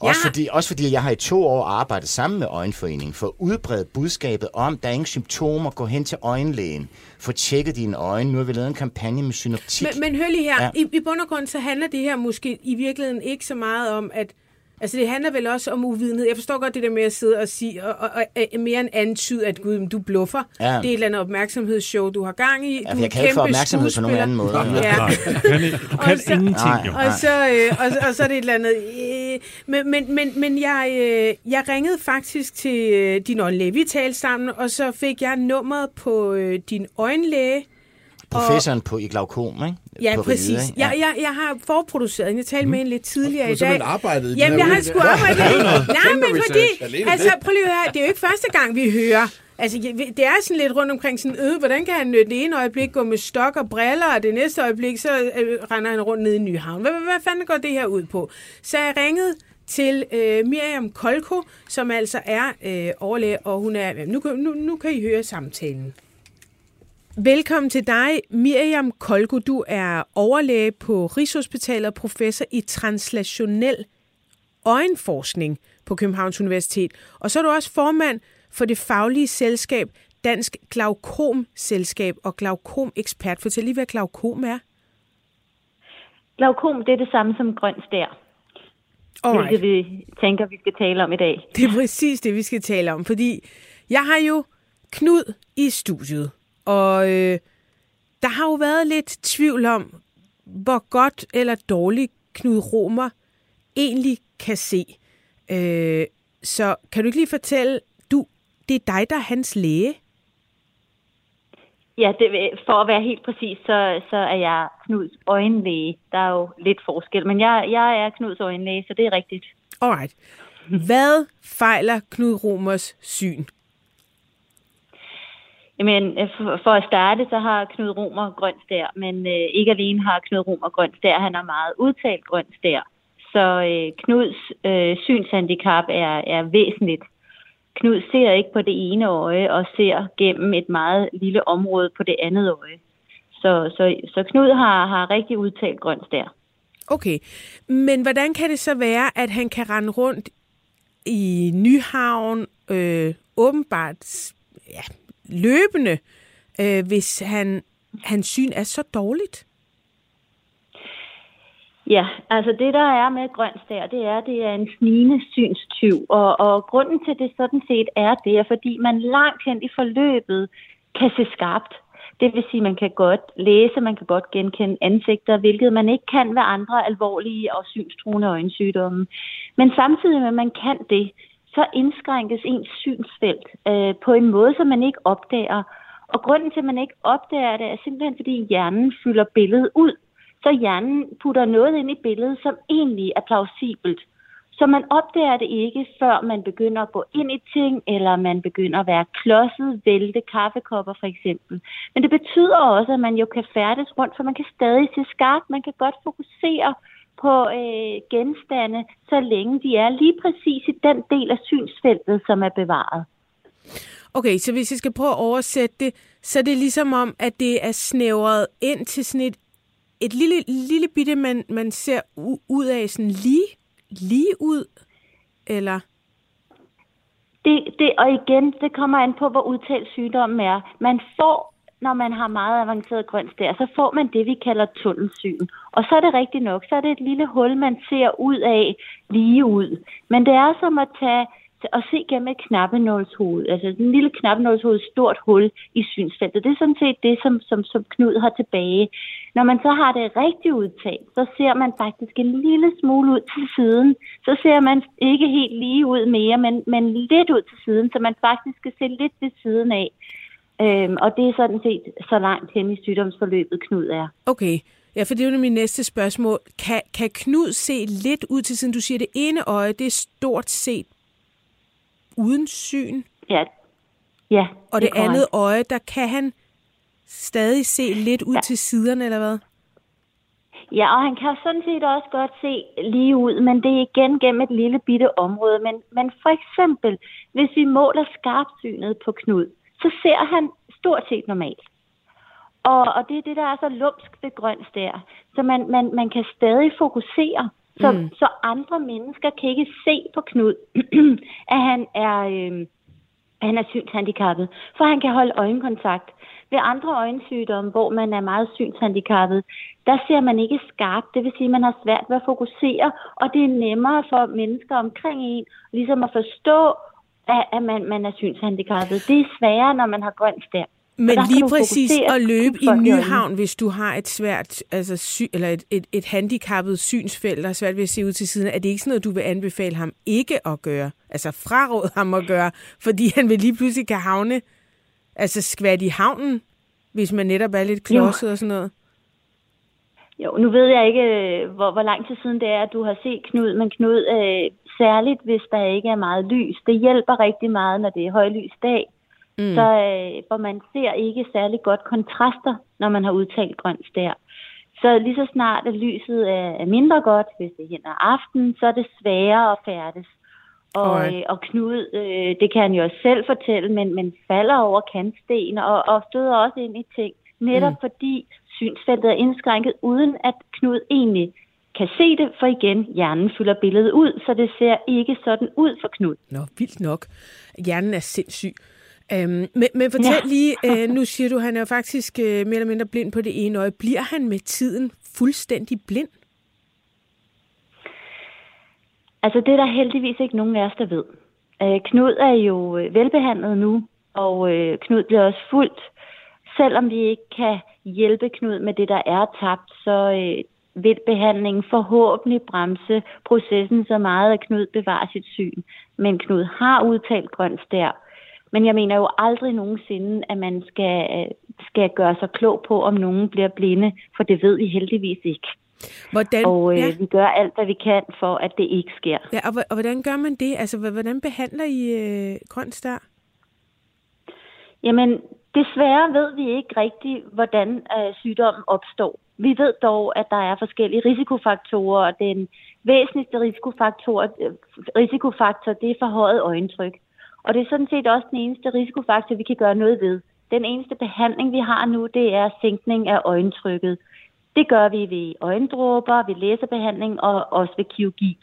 Også, Ja. fordi, også fordi jeg har i to år arbejdet sammen med Øjenforeningen for at udbrede budskabet om, der er ingen symptomer, gå hen til øjenlægen, få tjekket dine øjne. Nu har vi lavet en kampagne med synoptik. Men, men hør lige her, Ja. I, i bund og grund så handler det her måske i virkeligheden ikke så meget om, at Altså, det handler vel også om uvidenhed. Jeg forstår godt det der med at sidde og sige, og, og, og, og mere end antyde, at gud, du bluffer. Ja. Det er et eller andet opmærkshow, du har gang i. Ja, du jeg kan ikke få opmærksomhed på nogen anden måde. Ja. Nej, du kan, du (laughs) kan så- ingenting jo. Og så, øh, og, og så er det et eller andet... Øh, men men, men, men jeg, øh, jeg ringede faktisk til øh, din øjenlæge. Vi talte sammen, og så fik jeg nummeret på øh, din øjenlæge. Professoren på, i glaukom, ikke? Ja, på præcis. Riget, ikke? Jeg, jeg, jeg har forproduceret. Jeg talte med hende lidt tidligere Du i har dag. simpelthen arbejdet i den Jamen, jeg har sgu arbejdet. Nej, men fordi... Altså, prøv lige at høre. Det er jo ikke første gang, vi hører... Altså, det er sådan lidt rundt omkring sådan, øh, hvordan kan han det ene øjeblik gå med stok og briller, og det næste øjeblik, så øh, render han rundt ned i Nyhavn. Hvad, hvad, hvad fanden går det her ud på? Så jeg ringede til øh, Miriam Kolko, som altså er øh, overlæge, og hun er... Nu, kan- nu, nu kan I høre samtalen. Velkommen til dig, Miriam Kolko. Du er overlæge på Rigshospitalet og professor i translationel øjenforskning på Københavns Universitet. Og så er du også formand for det faglige selskab Dansk Glaukom-selskab og glaukomekspert. Fortæl lige, hvad glaukom er. Glaukom, det er det samme som grøn stær, Alright. hvilket vi tænker, vi skal tale om i dag. Det er præcis det, vi skal tale om, fordi jeg har jo Knud i studiet, og øh, der har jo været lidt tvivl om, hvor godt eller dårligt Knud Romer egentlig kan se. Øh, så kan du ikke lige fortælle, du, det er dig, der er hans læge? Ja, det, for at være helt præcis, så, så er jeg Knuds øjenlæge. Der er jo lidt forskel, men jeg, jeg er Knuds øjenlæge, så det er rigtigt. Alright. Hvad fejler Knud Romers syn? Jamen, øh, for at starte, så har Knud Romer grøn stær, men øh, ikke alene har Knud Romer grøn stær, han har meget udtalt grøn stær. Så øh, Knuds øh, synshandicap er, er væsentligt. Knud ser ikke på det ene øje og ser gennem et meget lille område på det andet øje. Så, så, så Knud har, har rigtig udtalt grøn stær. Okay, men hvordan kan det så være, at han kan rende rundt i Nyhavn øh, åbenbart ja, løbende, øh, hvis han, hans syn er så dårligt? Ja, altså det der er med grønstær, det er, det er en snigende synstyv. Og, og grunden til det sådan set er det, er fordi man langt hen i forløbet kan se skarpt. Det vil sige, man kan godt læse, man kan godt genkende ansigter, hvilket man ikke kan ved andre alvorlige og synstruende øjensygdomme. Men samtidig med, at man kan det, så indskrænkes ens synsfelt øh, på en måde, som man ikke opdager. Og grunden til, at man ikke opdager det, er simpelthen, fordi hjernen fylder billedet ud. Så hjernen putter noget ind i billedet, som egentlig er plausibelt. Så man opdager det ikke, før man begynder at gå ind i ting, eller man begynder at være klodset, vælte kaffekopper for eksempel. Men det betyder også, at man jo kan færdes rundt, for man kan stadig se skarpt, man kan godt fokusere på øh, genstande, så længe de er lige præcis i den del af synsfeltet, som er bevaret. Okay, så hvis jeg skal prøve at oversætte det, så er det ligesom om, at det er snævret ind til sådan et, et lille, lille bitte, man, man ser ud af sådan lige, lige ud, eller? Det, det, og igen, det kommer an på, hvor udtalt sygdommen er. Man får, når man har meget avanceret grønt der, så får man det, vi kalder tunnelsyn. Og så er det rigtigt nok, så er det et lille hul, man ser ud af lige ud. Men det er som at tage at se gennem et knappenålshoved, altså en lille knappenålshoved, et stort hul i synsfeltet. Det er sådan set det, som, som, som Knud har tilbage. Når man så har det rigtigt udtalt, så ser man faktisk en lille smule ud til siden. Så ser man ikke helt lige ud mere, men, men lidt ud til siden, så man faktisk skal se lidt ved siden af. Øhm, og det er sådan set så langt hen i sygdomsforløbet, Knud er. Okay. Ja, for det er jo min næste spørgsmål. Kan, kan Knud se lidt ud til siden? Du siger, det ene øje, det er stort set uden syn. Ja, ja Og det det, andet korrekt. øje, der kan han stadig se lidt ud ja. til siderne, eller hvad? Ja, og han kan sådan set også godt se lige ud, men det er igen gennem et lille bitte område. Men, men for eksempel, hvis vi måler skarpsynet på Knud, så ser han stort set normalt. Og, og det er det, der er så lumsk ved grøns der. Så man, man, man kan stadig fokusere. Så, Mm. så andre mennesker kan ikke se på Knud, (clears throat) at han er, øh, han er synshandicappet. For han kan holde øjenkontakt. Ved andre øjensygdomme, hvor man er meget synshandicappet, der ser man ikke skarpt. Det vil sige, at man har svært ved at fokusere, og det er nemmere for mennesker omkring en ligesom at forstå, at, at man, man er synshandicappet. Det er sværere, når man har grøn stær. Men lige præcis at løbe i. Nyhavn, hvis du har et svært, altså sy, eller et, et, et handicappet synsfelt, der er svært ved at se ud til siden, er det ikke sådan noget, du vil anbefale ham ikke at gøre? Altså fraråde ham at gøre, fordi han vil lige pludselig kan havne, altså skvært i havnen, hvis man netop er lidt klodset og sådan noget. Jo, nu ved jeg ikke, øh, hvor, hvor lang tid siden det er, at du har set Knud, men Knud, øh, særligt hvis der ikke er meget lys, det hjælper rigtig meget, når det er højlys dag. Mm. Så øh, for man ser ikke særlig godt kontraster, når man har udtalt grøn stær. Så lige så snart at lyset er, mindre godt, hvis det er ad aften, så er det sværere at færdes. Og, øh, og Knud, øh, det kan han jo også selv fortælle, men, men falder over kantsten og, og støder også ind i ting. Netop mm. fordi synsfeltet er indskrænket, uden at Knud egentlig kan se det, for igen, hjernen fylder billedet ud, så det ser ikke sådan ud for Knud. Nå, vildt nok. Hjernen er sindssyg. Øhm, men, men fortæl ja. Lige, (laughs) øh, nu siger du, han er jo faktisk øh, mere eller mindre blind på det ene øje. Bliver han med tiden fuldstændig blind? Altså, det er der heldigvis ikke nogen af os, der ved. Øh, Knud er jo øh, velbehandlet nu, og øh, Knud bliver også fuldt. Selvom vi ikke kan hjælpe Knud med det, der er tabt, så øh, vil behandlingen forhåbentlig bremse processen så meget, at Knud bevarer sit syn. Men Knud har udtalt grøn stær. Men jeg mener jo aldrig nogensinde, at man skal, øh, skal gøre sig klog på, om nogen bliver blinde, for det ved vi heldigvis ikke. Hvordan, Og øh, ja. vi gør alt, hvad vi kan, for at det ikke sker. Ja, og, og hvordan gør man det? Altså, hvordan behandler I øh, grøn stær? Jamen, desværre ved vi ikke rigtigt, hvordan øh, sygdommen opstår. Vi ved dog, at der er forskellige risikofaktorer, og den væsentligste risikofaktor, øh, risikofaktor det er forhøjet øjentryk. Og det er sådan set også den eneste risikofaktor, vi kan gøre noget ved. Den eneste behandling, vi har nu, det er sænkning af øjentrykket. Det gør vi ved øjendråber, ved laserbehandling og også ved kirurgi.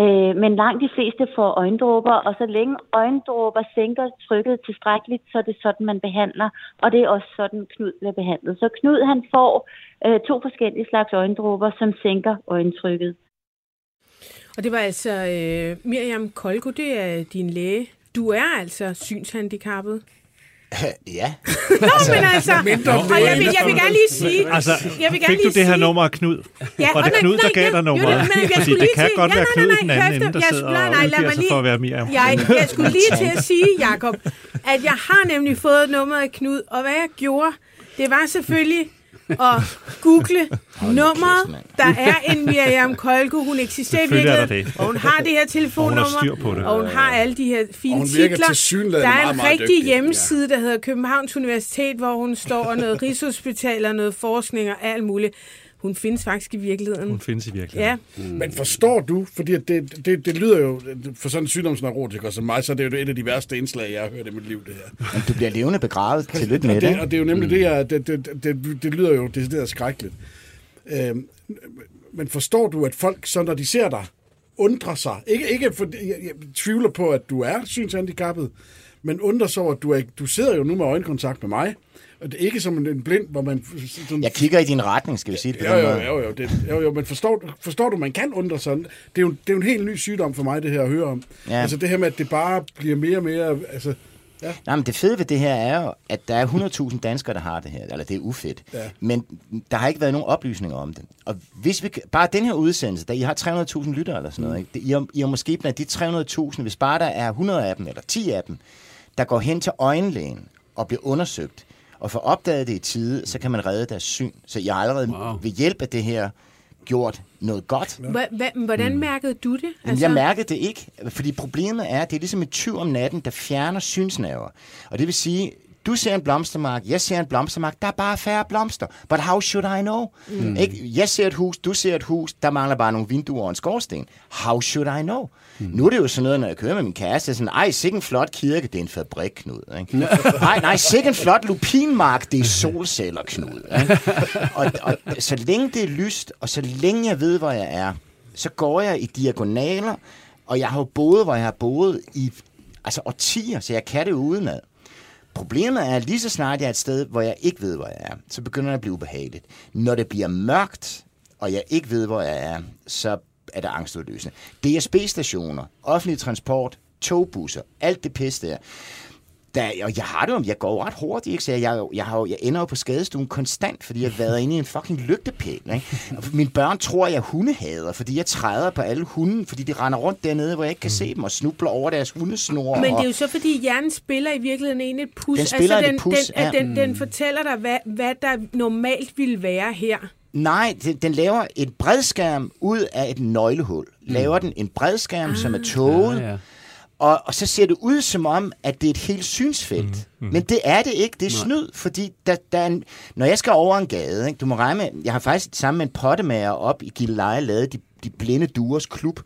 Øh, men langt de fleste får øjendråber, og så længe øjendråber sænker trykket tilstrækkeligt, så er det sådan, man behandler. Og det er også sådan, Knud bliver behandlet. Så Knud han får øh, to forskellige slags øjendråber, som sænker øjentrykket. Og det var altså øh, Miriam Kolko, det er din læge. Du er altså synshandicappet. (laughs) ja. Nå, men altså, og jeg vil, jeg vil gerne lige sige, Altså, jeg vil gerne fik du det her nummer af Knud? Ja, Var det og nej, Knud, der gav dig nummeret? jo, men jeg Fordi det lige kan til- godt være Knud den anden ende, der jeg sidder skulle- nej, og nej, lad udgiver sig lige- for at være Miriam. Jeg, jeg skulle (laughs) lige til at sige, Jakob, at jeg har nemlig fået nummeret af Knud, og hvad jeg gjorde, det var selvfølgelig at google nummeret. Der er en Miriam Kolko, hun eksisterer er det. og hun har det her telefonnummer, styr på det. og hun har alle de her fine Og hun titler. Der er meget, en meget rigtig dygtig. hjemmeside, der hedder Københavns Universitet, hvor hun står og noget (laughs) Rigshospital og noget forskning og alt muligt. Hun findes faktisk i virkeligheden. Hun findes i virkeligheden. Ja. Mm. Men forstår du, fordi at det, det, det lyder jo, for sådan en sygdomsneurotiker som mig, så er det jo et af de værste indslag, jeg har hørt i mit liv, det her. Men du bliver levende begravet. Tillykke med og det. det, og det er jo nemlig mm. det, jeg, det, det, det, det lyder jo decideret skrækkeligt. Øhm, men forstår du, at folk, så når de ser dig, undrer sig, ikke, ikke for, jeg, jeg tvivler på, at du er synshandicappet, men undrer sig over, at du, er, du sidder jo nu med øjenkontakt med mig, det er ikke som en, blind, hvor man... Sådan, Jeg kigger i din retning, skal vi sige det på Jo, den jo, måde. jo, jo, det, jo, jo men forstår, du- forstår du, man kan undre sådan. Det er, jo, det er jo en helt ny sygdom for mig, det her at høre om. Ja. Altså det her med, at det bare bliver mere og mere... Altså, ja. Nej, men det fede ved det her er jo, at der er 100.000 danskere, der har det her. Eller det er ufedt. Ja. Men der har ikke været nogen oplysninger om det. Og hvis vi, bare den her udsendelse, der I har 300.000 lyttere eller sådan noget, ikke? Det, I, er, I er måske blandt de 300.000, hvis bare der er 100 af dem, eller 10 af dem, der går hen til øjenlægen og bliver undersøgt, og får opdaget det i tide, så kan man redde deres syn. Så jeg har allerede wow. ved hjælp af det her gjort noget godt. Hva, hvordan mærkede du det? Altså... Jeg mærkede det ikke, fordi problemet er, at det er ligesom en tyv om natten, der fjerner synsnerver. Og det vil sige, du ser en blomstermark, jeg ser en blomstermark, der er bare færre blomster. But how should I know? Mm. Ikke? Jeg ser et hus, du ser et hus, der mangler bare nogle vinduer og en skorsten. How should I know? Mm. Nu er det jo sådan noget, når jeg kører med min kæreste, sådan, ej, sikke en flot kirke, det er en fabrik, Knud. Ikke? (laughs) Ej, nej, sikke en flot lupinmark, det er solceller, Knud. Ikke? (laughs) Og, og så længe det er lyst, og så længe jeg ved, hvor jeg er, så går jeg i diagonaler, og jeg har jo boet, hvor jeg har boet i altså årtier, så jeg kan det udenad. Problemet er, at lige så snart jeg er et sted, hvor jeg ikke ved, hvor jeg er, så begynder det at blive ubehageligt. Når det bliver mørkt, og jeg ikke ved, hvor jeg er, så er det angstudløsende. DSB-stationer, offentlig transport, togbusser, alt det pis der. Der, og jeg har det jo, jeg går ret hurtigt, ikke? så jeg, jeg, jeg, har jeg ender jo på skadestuen konstant, fordi jeg har været inde i en fucking lygtepæl. Ikke? Og mine børn tror, jeg er hundehader, fordi jeg træder på alle hunden, fordi de render rundt dernede, hvor jeg ikke kan se dem, og snubler over deres hundesnore. Men det er jo så, fordi hjernen spiller i virkeligheden en et pus. Den spiller altså, et den, pus, den, ja. den, den fortæller dig, hvad, hvad der normalt ville være her. Nej, den, den laver et bredskærm ud af et nøglehul. Laver den en bredskærm, ah. som er tåget, Ja, ja. Og, og så ser det ud som om, at det er et helt synsfelt. Mm. Men det er det ikke. Det er snyd, fordi der, der er en, når jeg skal over en gade, ikke, du må regne med, jeg har faktisk sammen med en pottemager op i Gilleleje lavet de, de blinde duers klub.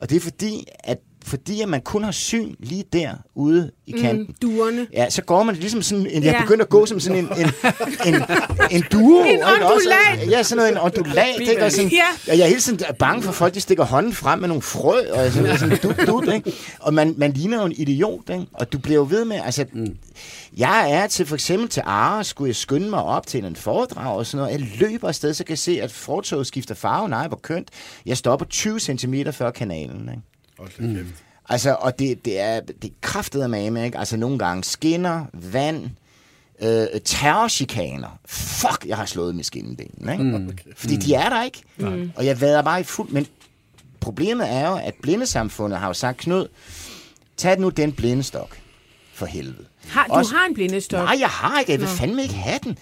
Og det er fordi, at fordi at man kun har syn lige der ude i kanten. Mm, duerne. Ja, så går man ligesom sådan, en, jeg Ja. begynder at gå som sådan en, en, en, en duo. En også? ondulat. Ja, sådan noget, en ondulat. Ikke? Og, sådan, Ja. og jeg er hele tiden bange for, folk de stikker hånden frem med nogle frø, og jeg er sådan, sådan dut, dut, ikke? Og man, man ligner jo en idiot, ikke? Og du bliver jo ved med, altså... Mm. Jeg er til for eksempel til Ara, skulle jeg skynde mig op til en foredrag og sådan noget. Jeg løber afsted, så kan jeg se, at fortoget skifter farve. Nej, hvor kønt. Jeg stopper 20 cm før kanalen, ikke? Hold da kæft. Altså, og det, det er, det er kraftet af mame, ikke? Altså, nogle gange skinner, vand, øh, terrorchikaner. Fuck, jeg har slået med skinneben, ikke? Mm. Fordi de er der ikke. Mm. Og jeg vader bare i fuld... Men problemet er jo, at blindesamfundet har jo sagt, Knud, tag nu den blindestok. For helvede. Har, du Også- har en blindestok. Nej, jeg har ikke. Jeg vil Nå. fandme ikke have den.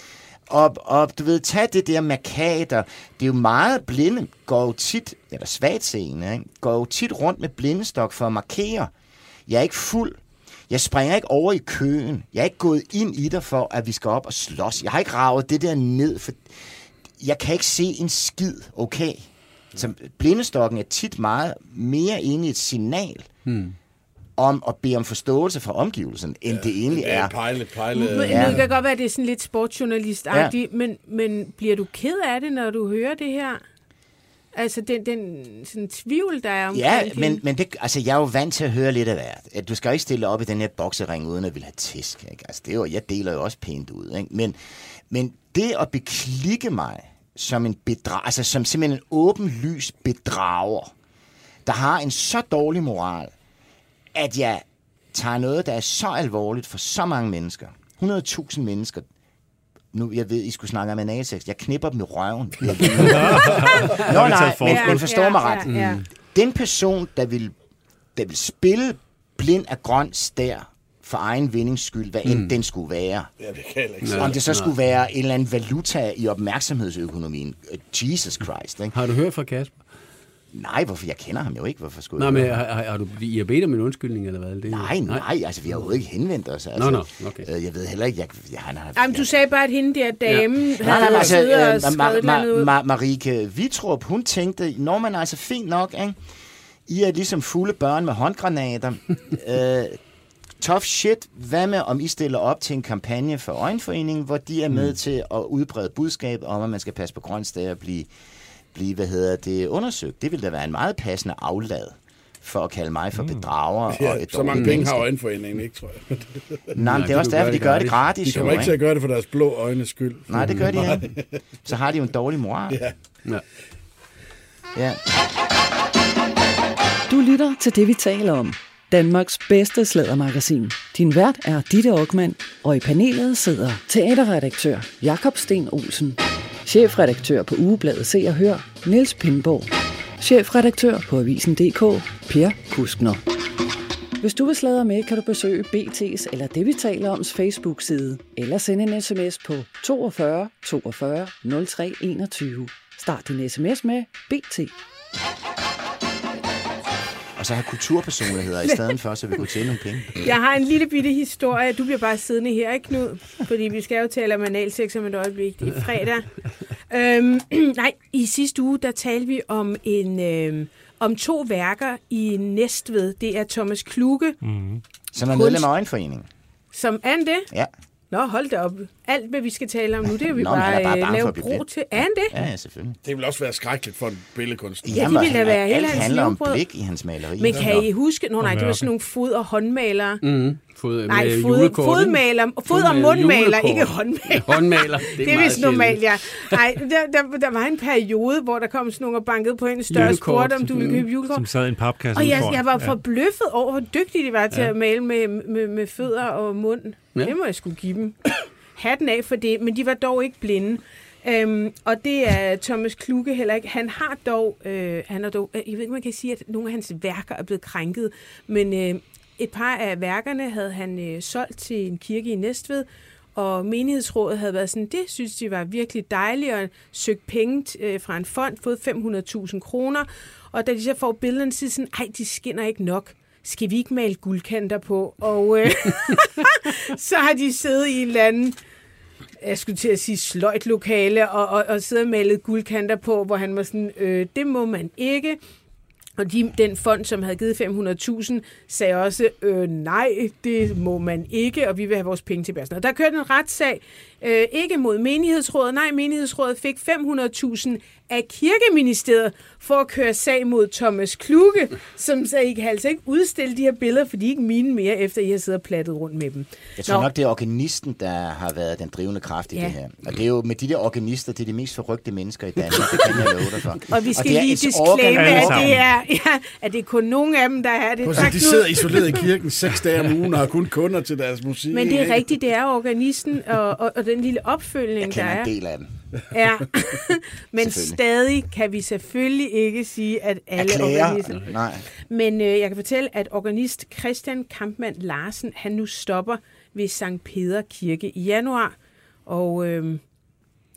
Og, og du ved, tag det der markader. Det er jo meget blinde, går jo tit, eller svagt seende, ikke? går jo tit rundt med blindestok for at markere. Jeg er ikke fuld. Jeg springer ikke over i køen. Jeg er ikke gået ind i dig for, at vi skal op og slås. Jeg har ikke ravet det der ned, for jeg kan ikke se en skid, okay? Så blindestokken er tit meget mere inde i et signal Hmm om at bede om forståelse fra omgivelsen, end det egentlig Det er er. pejle, pejle... Men, Ja. ja. Det kan godt være, at det er sådan lidt sportsjournalist ja. men, men bliver du ked af det, når du hører det her? Altså den, den sådan, tvivl, der er omkring Ja, men, men det, altså, jeg er jo vant til at høre lidt af hvert. At Du skal jo ikke stille op i den her boksering, uden at ville have tisk. Ikke? Altså, det er jo, jeg deler jo også pænt ud. Ikke? Men, men det at beklikke mig som en bedrag, altså som simpelthen en åben lys bedrager, der har en så dårlig moral, at jeg tager noget, der er så alvorligt for så mange mennesker, 100.000 mennesker, nu, jeg ved, I skulle snakke om analsex. Jeg knipper dem i røven. (laughs) Nå, nej, men, men forstår mig ja, ret. ja. Den person, der vil, der vil spille blind af grøn stær for egen vindings skyld, hvad end Mm. den skulle være. Ja, det kan ikke Om det så skulle være en eller anden valuta i opmærksomhedsøkonomien. Jesus Christ. Ikke? Har du hørt fra Kasper? Nej, hvorfor? Jeg kender ham jo ikke. Hvorfor skulle Nej, men jeg? har, har, har du, I har bedt om en undskyldning, eller hvad? Det, Nej, nej, altså vi har jo ikke henvendt os. Altså, Nå, nå, okay. øh, Jeg ved heller ikke, jeg, jeg, han har... Jamen, du sagde bare, at hende der dame ja. Nej, havde nej, men altså, øh, Ma- Ma- ud. Ma- Marike Vitrup, hun tænkte, når man er altså fint nok, ikke? I er ligesom fulde børn med håndgranater. (laughs) øh, tough shit. Hvad med, om I stiller op til en kampagne for Øjenforeningen, hvor de er med mm. til at udbrede budskab om, at man skal passe på grønstag og blive, blive hvad hedder det, undersøgt. Det ville da være en meget passende aflad for at kalde mig for bedrager Ja, og et så mange penge har øjenforeningen ikke, tror jeg. (laughs) Nej, men det er også derfor, de gør det gratis. De kommer jo, ikke til at gøre det for deres blå øjnes skyld. Nej, det gør de ikke. Så har de jo en dårlig moral. Ja. Ja. ja. Du lytter til det, vi taler om. Danmarks bedste slædermagasin. Din vært er Ditte Aukmann, og i panelet sidder teaterredaktør Jakob Sten Olsen, chefredaktør på ugebladet Se og Hør, Niels Pindborg, chefredaktør på Avisen.dk, Per Kuskner. Hvis du vil sladre med, kan du besøge BT's eller det, vi taler om, Facebook-side, eller sende en sms på 42 42 03 21. Start din sms med BT. Og så have kulturpersonligheder i stedet for, så vi kunne tjene nogle penge. Jeg har en lille bitte historie. Du bliver bare siddende her, ikke Knud? Fordi vi skal jo tale om analsex om et øjeblik. Det er fredag. øhm, (clears throat) nej, i sidste uge, der talte vi om en... Øhm, om to værker i Næstved. Det er Thomas Kluge, Mm. Som er medlem af Øjenforeningen. som er det? Ja. Nå, hold da op. Alt, hvad vi skal tale om nu, det er vi Nå, bare, er bare øh, bange lave bro til. Er han det? Ja, ja, selvfølgelig. Det vil også være skrækkeligt for en billedkunstner. Ja, det ville da være hele alt hans handler om levebrød. blik i hans maleri. Men kan I huske? Nå nej, det var sådan nogle fod- og håndmalere. Mm. Fod, Nej, med fod, fodmaler, fod- og mundmaler, ikke håndmaler. Håndmaler, det er det er vist normalt, ja. Nej, der, der, der var en periode, hvor der kom sådan nogle og bankede på en større spurgte, om du ville købe julekort. Som sad i en papkasse Og jeg, jeg var Ja. forbløffet over, hvor dygtige de var til Ja. at male med, med, med fødder og mund. Ja. Det må jeg skulle give dem. (coughs) Hatten af for det, men de var dog ikke blinde. Øhm, og det er Thomas Kluge heller ikke. Han har dog, øh, han har dog, øh, jeg ved ikke, om man kan sige, at nogle af hans værker er blevet krænket, men øh, et par af værkerne havde han øh, solgt til en kirke i Næstved, og menighedsrådet havde været sådan, det synes de var virkelig dejligt, og søgt penge t- øh, fra en fond, fået 500.000 kroner, og da de så får billederne, så sådan, ej, de skinner ikke nok. Skal vi ikke male guldkanter på? Og øh, (laughs) så har de siddet i en eller anden jeg skulle til at sige sløjt lokale, og, og, og sidde og malet guldkanter på, hvor han var sådan, øh, det må man ikke. Og de, den fond, som havde givet 500.000, sagde også, øh, nej, det må man ikke, og vi vil have vores penge tilbage. Og der kørte en retssag, øh, ikke mod menighedsrådet, nej, menighedsrådet fik 500.000 af kirkeministeriet for at køre sag mod Thomas Kluge, som sagde, I kan altså ikke udstille de her billeder, for de er ikke mine mere, efter I har siddet og plattet rundt med dem. Jeg tror nok, det er organisten, der har været den drivende kraft i Ja. det her. Og det er jo med de der organister, det er de mest forrygte mennesker i Danmark. (laughs) Det kan jeg love dig for. Og vi skal er lige disclaime, at det, er, ja, at det er kun nogle af dem, der er det. Se, de sidder isoleret i kirken seks dage om ugen og har kun kunder til deres musik. Men det er rigtigt, det er organisten og, og, og den lille opfølgning, Jeg kender der er. en del af dem. Ja, (laughs) men stadig kan vi selvfølgelig ikke sige, at alle Erklære? organister... Nej. Men øh, jeg kan fortælle, at organist Christian Kampmann Larsen, han nu stopper ved Sankt Peder Kirke i januar. Og øh,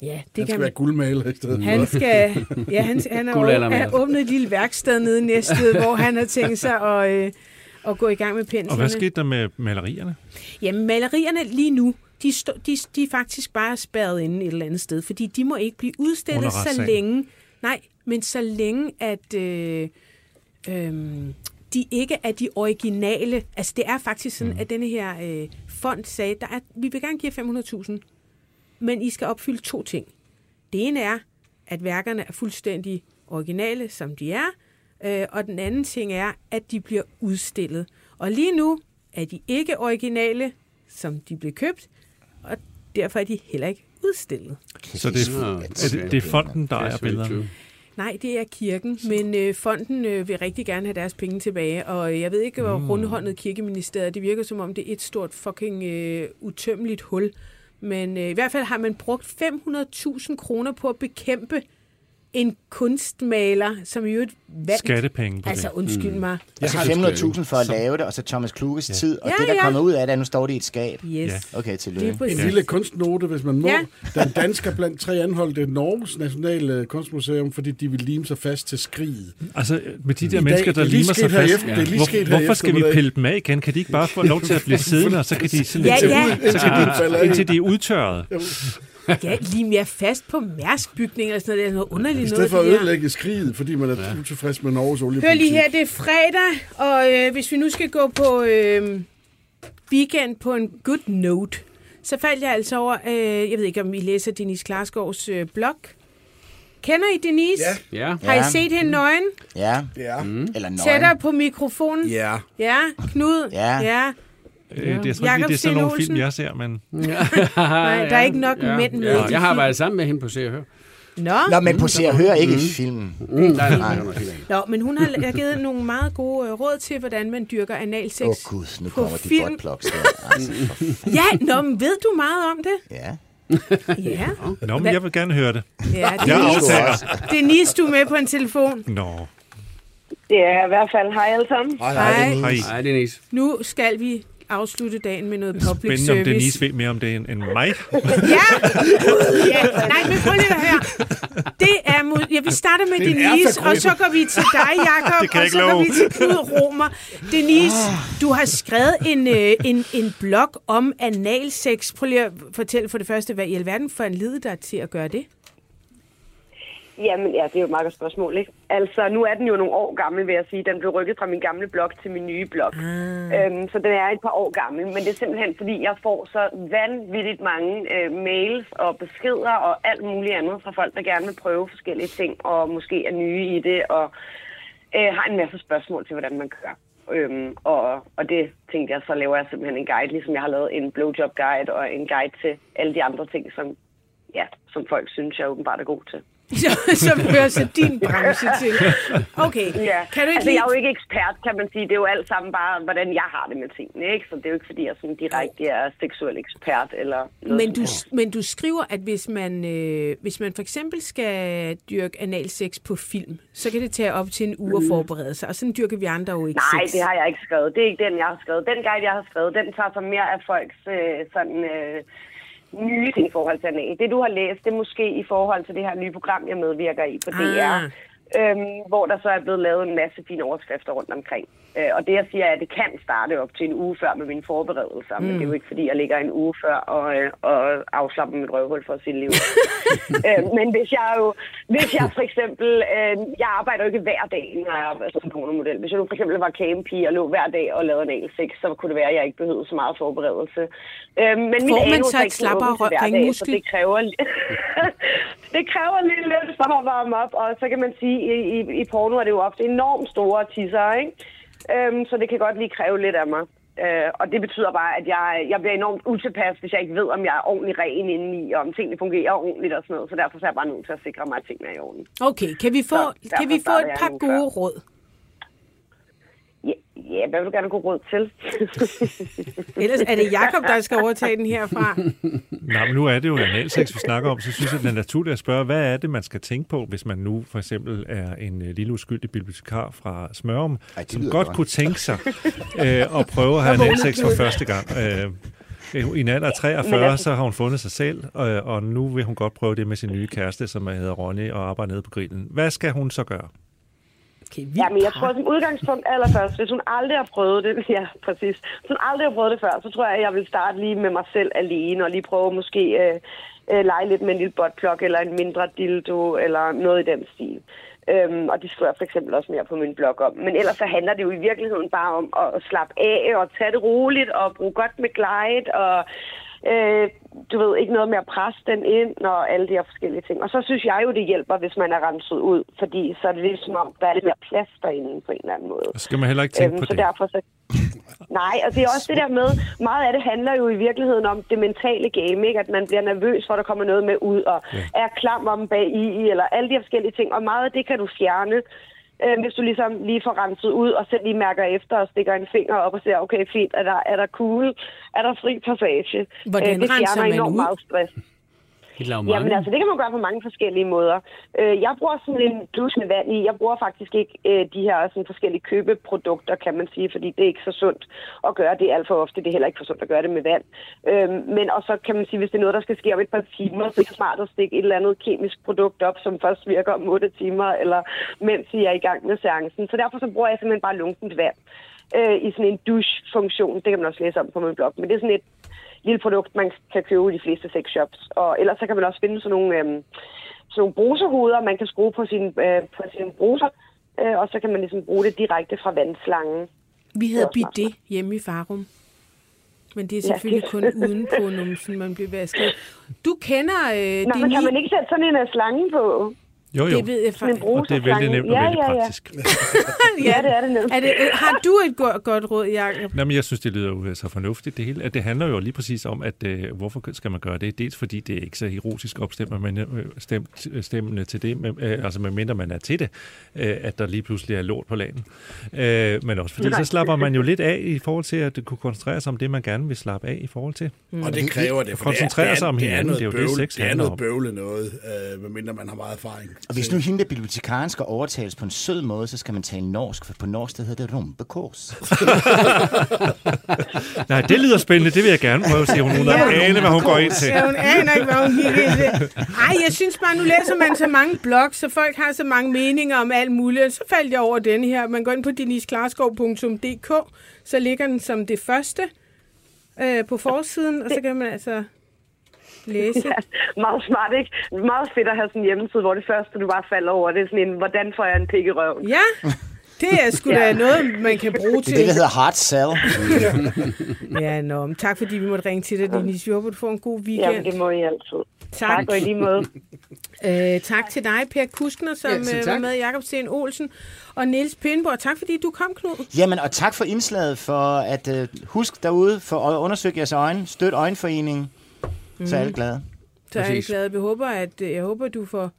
ja, det Han kan skal man... være guldmaler i stedet Han skal, (laughs) ja, han, han har, han har åbnet et lille værksted nede i Næstved, (laughs) hvor han har tænkt sig at, øh, at gå i gang med penslerne. Og hvad skete der med malerierne? Jamen, malerierne lige nu, de, de, de er faktisk bare spærret inde et eller andet sted, fordi de må ikke blive udstillet så længe. Nej, men så længe, at øh, øh, de ikke er de originale. Altså, det er faktisk sådan, mm. at denne her øh, fond sagde, der er, vi vil gerne give 500.000, men I skal opfylde to ting. Det ene er, at værkerne er fuldstændig originale, som de er, øh, og den anden ting er, at de bliver udstillet. Og lige nu er de ikke originale, som de blev købt, derfor er de heller ikke udstillet. Så det er, er det, det er fonden, der ejer billederne? Nej, det er kirken, men øh, fonden øh, vil rigtig gerne have deres penge tilbage, og jeg ved ikke, hvor Mm. mm. rundhåndet kirkeministeriet, det virker som om, det er et stort fucking øh, utømmeligt hul. Men øh, i hvert fald har man brugt 500.000 kroner på at bekæmpe en kunstmaler, som i øvrigt vandt. Skattepenge på Altså, det. undskyld Mm. mig. Altså 500.000 for at lave det, og så Thomas Kluges Ja. tid. Og Ja, det, der ja. kommer ud af det, er, at nu står det i et skab. Yes. Okay, Det tillykke. er. En lille kunstnote, hvis man må. Ja. Der er en dansker blandt tre anholdte Norges Nationale Kunstmuseum, fordi de vil lime sig fast til skriget. Altså, med de I der dag- mennesker, der er limer sig fast. efter- det er lige Hvor, sket hvorfor skal vi pille dem af igen? Kan de ikke bare få lov til at blive (laughs) siddende, og så kan de sådan Ja, ja. så Indtil de falder kan de, indtil de er udtørret. Ja, lige mere fast på mærskbygninger og sådan noget. Det er noget underligt I noget. stedet for at ødelægge skriget, fordi man er ja. utilfreds med Norges Hør oliepolitik. lige her, det er fredag, og øh, hvis vi nu skal gå på øh, weekend på en good note, så faldt jeg altså over, øh, jeg ved ikke om I læser Dennis Klarsgaards øh, blog. Kender I Denise? Ja. Har I Ja. set hende nøgen? Ja. Ja. Mm. Eller nøgen. Tættere på mikrofonen? Ja. Ja, Knud? Ja. ja. Øh, det er, jeg tror Jakob ikke, det er sådan nogle film, jeg ser, men... (laughs) Nej, der er ikke nok mænd med de Jeg har været sammen med hende på Se og Hør. Nå. Nå, men på Se og Hør ikke i filmen. Mm, nej, nej, nej, nej. Nå, men hun har givet nogle meget gode øh, råd til, hvordan man dyrker analsex Åh oh, gud, nu kommer de film. buttplugs der. Altså, Ja, nå, men ved du meget om det? Ja. Ja. Nå, men jeg vil gerne høre det. Ja, Jeg Denise, aftaler. Denise, du er med på en telefon. Nå. Det er i hvert fald hej alle sammen. Hej, hej. Hej. Hej, Denise. Nu skal vi afslutte dagen med noget public Spændende, om service. Denise ved mere om det end, mig. (laughs) Ja! ja! Nej, men prøv lige at høre. Det er mod... Ja, vi starter med Det er en Denise, og så går vi til dig, Jakob, (laughs) Det kan jeg og så går love. vi til Knud Romer. Denise, du har skrevet en, øh, en, en blog om analsex. Prøv lige at fortælle for det første, hvad i alverden for en led dig til at gøre det? Jamen ja, det er jo et meget godt spørgsmål, ikke? Altså, nu er den jo nogle år gammel, vil jeg sige. Den blev rykket fra min gamle blog til min nye blog. Ah. Øhm, så den er et par år gammel, men det er simpelthen, fordi jeg får så vanvittigt mange øh, mails og beskeder og alt muligt andet fra folk, der gerne vil prøve forskellige ting, og måske er nye i det, og øh, har en masse spørgsmål til, hvordan man kører. Øhm, og, og det tænkte jeg, så laver jeg simpelthen en guide, ligesom jeg har lavet en blowjob guide og en guide til alle de andre ting, som, ja, som folk synes, jeg åbenbart er god til. (laughs) Som hører så din branche til. Okay, (laughs) Ja. kan du ikke altså, lige... jeg er jo ikke ekspert, kan man sige. Det er jo alt sammen bare, hvordan jeg har det med tingene, ikke? Så det er jo ikke, fordi jeg sådan direkte er seksuel ekspert eller noget Men du, men du skriver, at hvis man, øh, hvis man for eksempel skal dyrke analsex på film, så kan det tage op til en uge at Mm. forberede sig. Og sådan dyrker vi andre jo ikke Nej, sex. det har jeg ikke skrevet. Det er ikke den, jeg har skrevet. Den guide, jeg har skrevet, den tager sig mere af folks øh, sådan, øh, ting i forhold til anal. Det, du har læst, det er måske i forhold til det her nye program, jeg medvirker i på DR. Ah. Øhm, hvor der så er blevet lavet en masse fine overskrifter rundt omkring. Øh, og det, jeg siger, er, at det kan starte op til en uge før med mine forberedelser. Mm. Men det er jo ikke, fordi jeg ligger en uge før og, øh, og afslapper mit røvhul for sit liv. (laughs) øh, men hvis jeg jo, hvis jeg for eksempel, øh, jeg arbejder jo ikke hver dag, når jeg arbejder som pornomodel. Hvis jeg nu for eksempel var camepige og lå hver dag og lavede en sex, så kunne det være, at jeg ikke behøvede så meget forberedelse. Øh, men Får mit man så et slappere hver dag? Så det kræver, (laughs) det kræver lige lidt for at varme op, og så kan man sige, i, i, i porno er det jo ofte enormt store tisser, ikke? Øhm, så det kan godt lige kræve lidt af mig. Øh, og det betyder bare, at jeg, jeg bliver enormt utilpas, hvis jeg ikke ved, om jeg er ordentligt ren indeni, og om tingene fungerer ordentligt og sådan noget. Så derfor er jeg bare nødt til at sikre mig, at tingene er i orden. Okay, kan vi få, Så kan vi få et par gode før. råd? Ja, hvad vil du gerne gå råd til? (laughs) Ellers er det Jakob, der skal overtage den herfra. (laughs) Nej, men nu er det jo analsex, vi snakker om, så synes jeg, det er naturligt at spørge, hvad er det, man skal tænke på, hvis man nu for eksempel er en øh, lille uskyldig bibliotekar fra Smørum, Ej, som godt godt. kunne tænke sig (laughs) øh, at prøve at have analsex for første gang. Øh, i en alder af Men 43, altså- så har hun fundet sig selv, og, og nu vil hun godt prøve det med sin nye kæreste, som hedder Ronny, og arbejder nede på grillen. Hvad skal hun så gøre? Okay, Ja, men jeg tror som udgangspunkt allerførst, hvis hun aldrig har prøvet det, (laughs) ja, præcis. Hvis hun aldrig har prøvet det før, så tror jeg, at jeg vil starte lige med mig selv alene, og lige prøve måske øh, øh, lege lidt med en lille buttplug, eller en mindre dildo, eller noget i den stil. Øhm, og det skriver jeg for eksempel også mere på min blog om. Men ellers så handler det jo i virkeligheden bare om at slappe af og tage det roligt og bruge godt med glide og øh, du ved, ikke noget med at presse den ind og alle de her forskellige ting. Og så synes jeg jo, det hjælper, hvis man er renset ud, fordi så er det ligesom om, der er lidt mere plads derinde på en eller anden måde. Så skal man heller ikke tænke på Øhm, så det. derfor så... Nej, og det er også det der med, meget af det handler jo i virkeligheden om det mentale game, ikke? at man bliver nervøs for, at der kommer noget med ud, og ja. er klam om bag i, eller alle de forskellige ting. Og meget af det kan du fjerne, øh, hvis du ligesom lige får renset ud, og selv lige mærker efter og stikker en finger op og siger, okay, fint, er der, er der cool, er der fri passage? Hvordan Øh, det renser man enormt ud? meget stress. Et lag Jamen mange. altså, det kan man gøre på mange forskellige måder. Øh, jeg bruger sådan en plus med vand i. Jeg bruger faktisk ikke øh, de her sådan forskellige købeprodukter, kan man sige, fordi det er ikke så sundt at gøre det alt for ofte. Det er heller ikke for sundt at gøre det med vand. Øh, men og så kan man sige, hvis det er noget, der skal ske om et par timer, så er det smart at stikke et eller andet kemisk produkt op, som først virker om 8 timer, eller mens I er i gang med seancen. Så derfor så bruger jeg simpelthen bare lunkent vand øh, i sådan en douche-funktion. Det kan man også læse om på min blog. Men det er sådan et lille produkt, man kan købe i de fleste sexshops. Og ellers så kan man også finde sådan nogle, øhm, sådan nogle bruserhoveder, man kan skrue på sin, øh, på sin bruser, øh, og så kan man ligesom bruge det direkte fra vandslangen. Vi havde bidet hjemme i Farum. Men det er Ja, selvfølgelig det- kun uden på numsen, man bliver vasket. Du kender øh, Nå, men kan man ikke sætte sådan en øh, slange på? Jo, jo. Det ved jeg faktisk. Og det er vældig nemt og Ja, vældig ja, ja. praktisk. (laughs) Ja, det er det nemt. Er det, øh, har du et go- godt råd, Jacob? Jamen, jeg synes, det lyder jo så fornuftigt. Det, hele. Det handler jo lige præcis om, at øh, hvorfor skal man gøre det? Dels fordi det er ikke så erotisk opstemmer, men øh, stemt, stemmende til det, men, øh, altså medmindre man er til det, øh, at der lige pludselig er lort på laden. Øh, men også fordi så slapper man jo lidt af i forhold til at kunne koncentrere sig om det, man gerne vil slappe af i forhold til. Mm. Og det kræver det. For koncentrere det er, sig om det er, hinanden. Det Det er, jo det, bøvle, sex det er handler noget om. bøvle noget, øh, medmindre man har meget erfaring. Og hvis nu hende der bibliotekaren skal overtales på en sød måde, så skal man tale norsk, for på norsk det hedder det rumpekors. (laughs) Nej, det lyder spændende. Det vil jeg gerne prøve, siger hun. Hun har ane, hvad hun går ind til. Ja, hun aner ikke, hvad hun gik ind til. Ej, jeg synes bare, nu læser man så mange blogs, så folk har så mange meninger om alt muligt. Så faldt jeg over denne her. Man går ind på denisklarskov.dk, så ligger den som det første øh, på forsiden, og så kan man altså læse. (laughs) Ja, meget smart, ikke? Meget fedt at have sådan en hjemmeside, hvor det første, du bare falder over, det er sådan en, hvordan får jeg en pik i røven? Ja, det er sgu da Ja. noget, man kan bruge Det til. er det, der hedder hard sell. (laughs) Ja, nå, men tak fordi vi måtte ringe til dig, Dennis. Vi håber, du får en god weekend. Jamen, det må I altid. Tak. Tak, og i lige måde. (laughs) Øh, tak til dig, Per Kuskner, som Ja, øh, var med, Jakob Sten Olsen og Niels Pindborg. Tak fordi du kom, Knud. Jamen, og tak for indslaget, for at uh, husk derude, for at undersøge jeres øjne. Støt Øjenforeningen, så er alle glade. Så er jeg Præcis. glad. Jeg håber, at øh, jeg håber, du får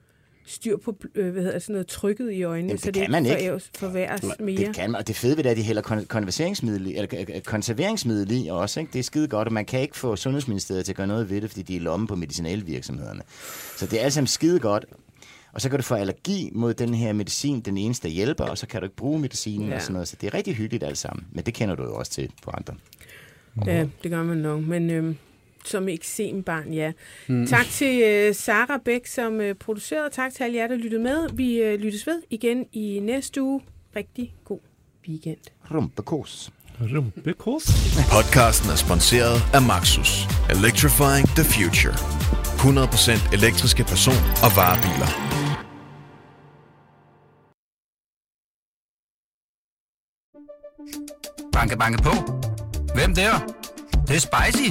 styr på øh, hvad hedder, sådan noget trykket i øjnene, Jamen, så det det kan man ikke foræves- forværres mere. Det kan man, og det fede ved det er, at de hælder kon- konserveringsmiddel, i- eller øh, konserveringsmiddel i også. Ikke? Det er skide godt, og man kan ikke få Sundhedsministeriet til at gøre noget ved det, fordi de er i lommen på medicinalvirksomhederne. Så det er alt sammen skide godt. Og så kan du få allergi mod den her medicin, den eneste, der hjælper, og så kan du ikke bruge medicinen Ja. og sådan noget. Så det er rigtig hyggeligt alt sammen. Men det kender du jo også til på andre. Ja, det gør man nok. Men øh, som eksembarn, ja. Mm. Tak til øh, Sara Bæk, som øh, producerede. Tak til alle jer, der lyttede med. Vi øh, lyttes ved igen i næste uge. Rigtig god weekend. Rumpekos. Rumpekos. Podcasten er sponsoreret af Maxus. Electrifying the future. 100% elektriske person- og varebiler. Banke, banke på. Hvem der? Det, det er spicy.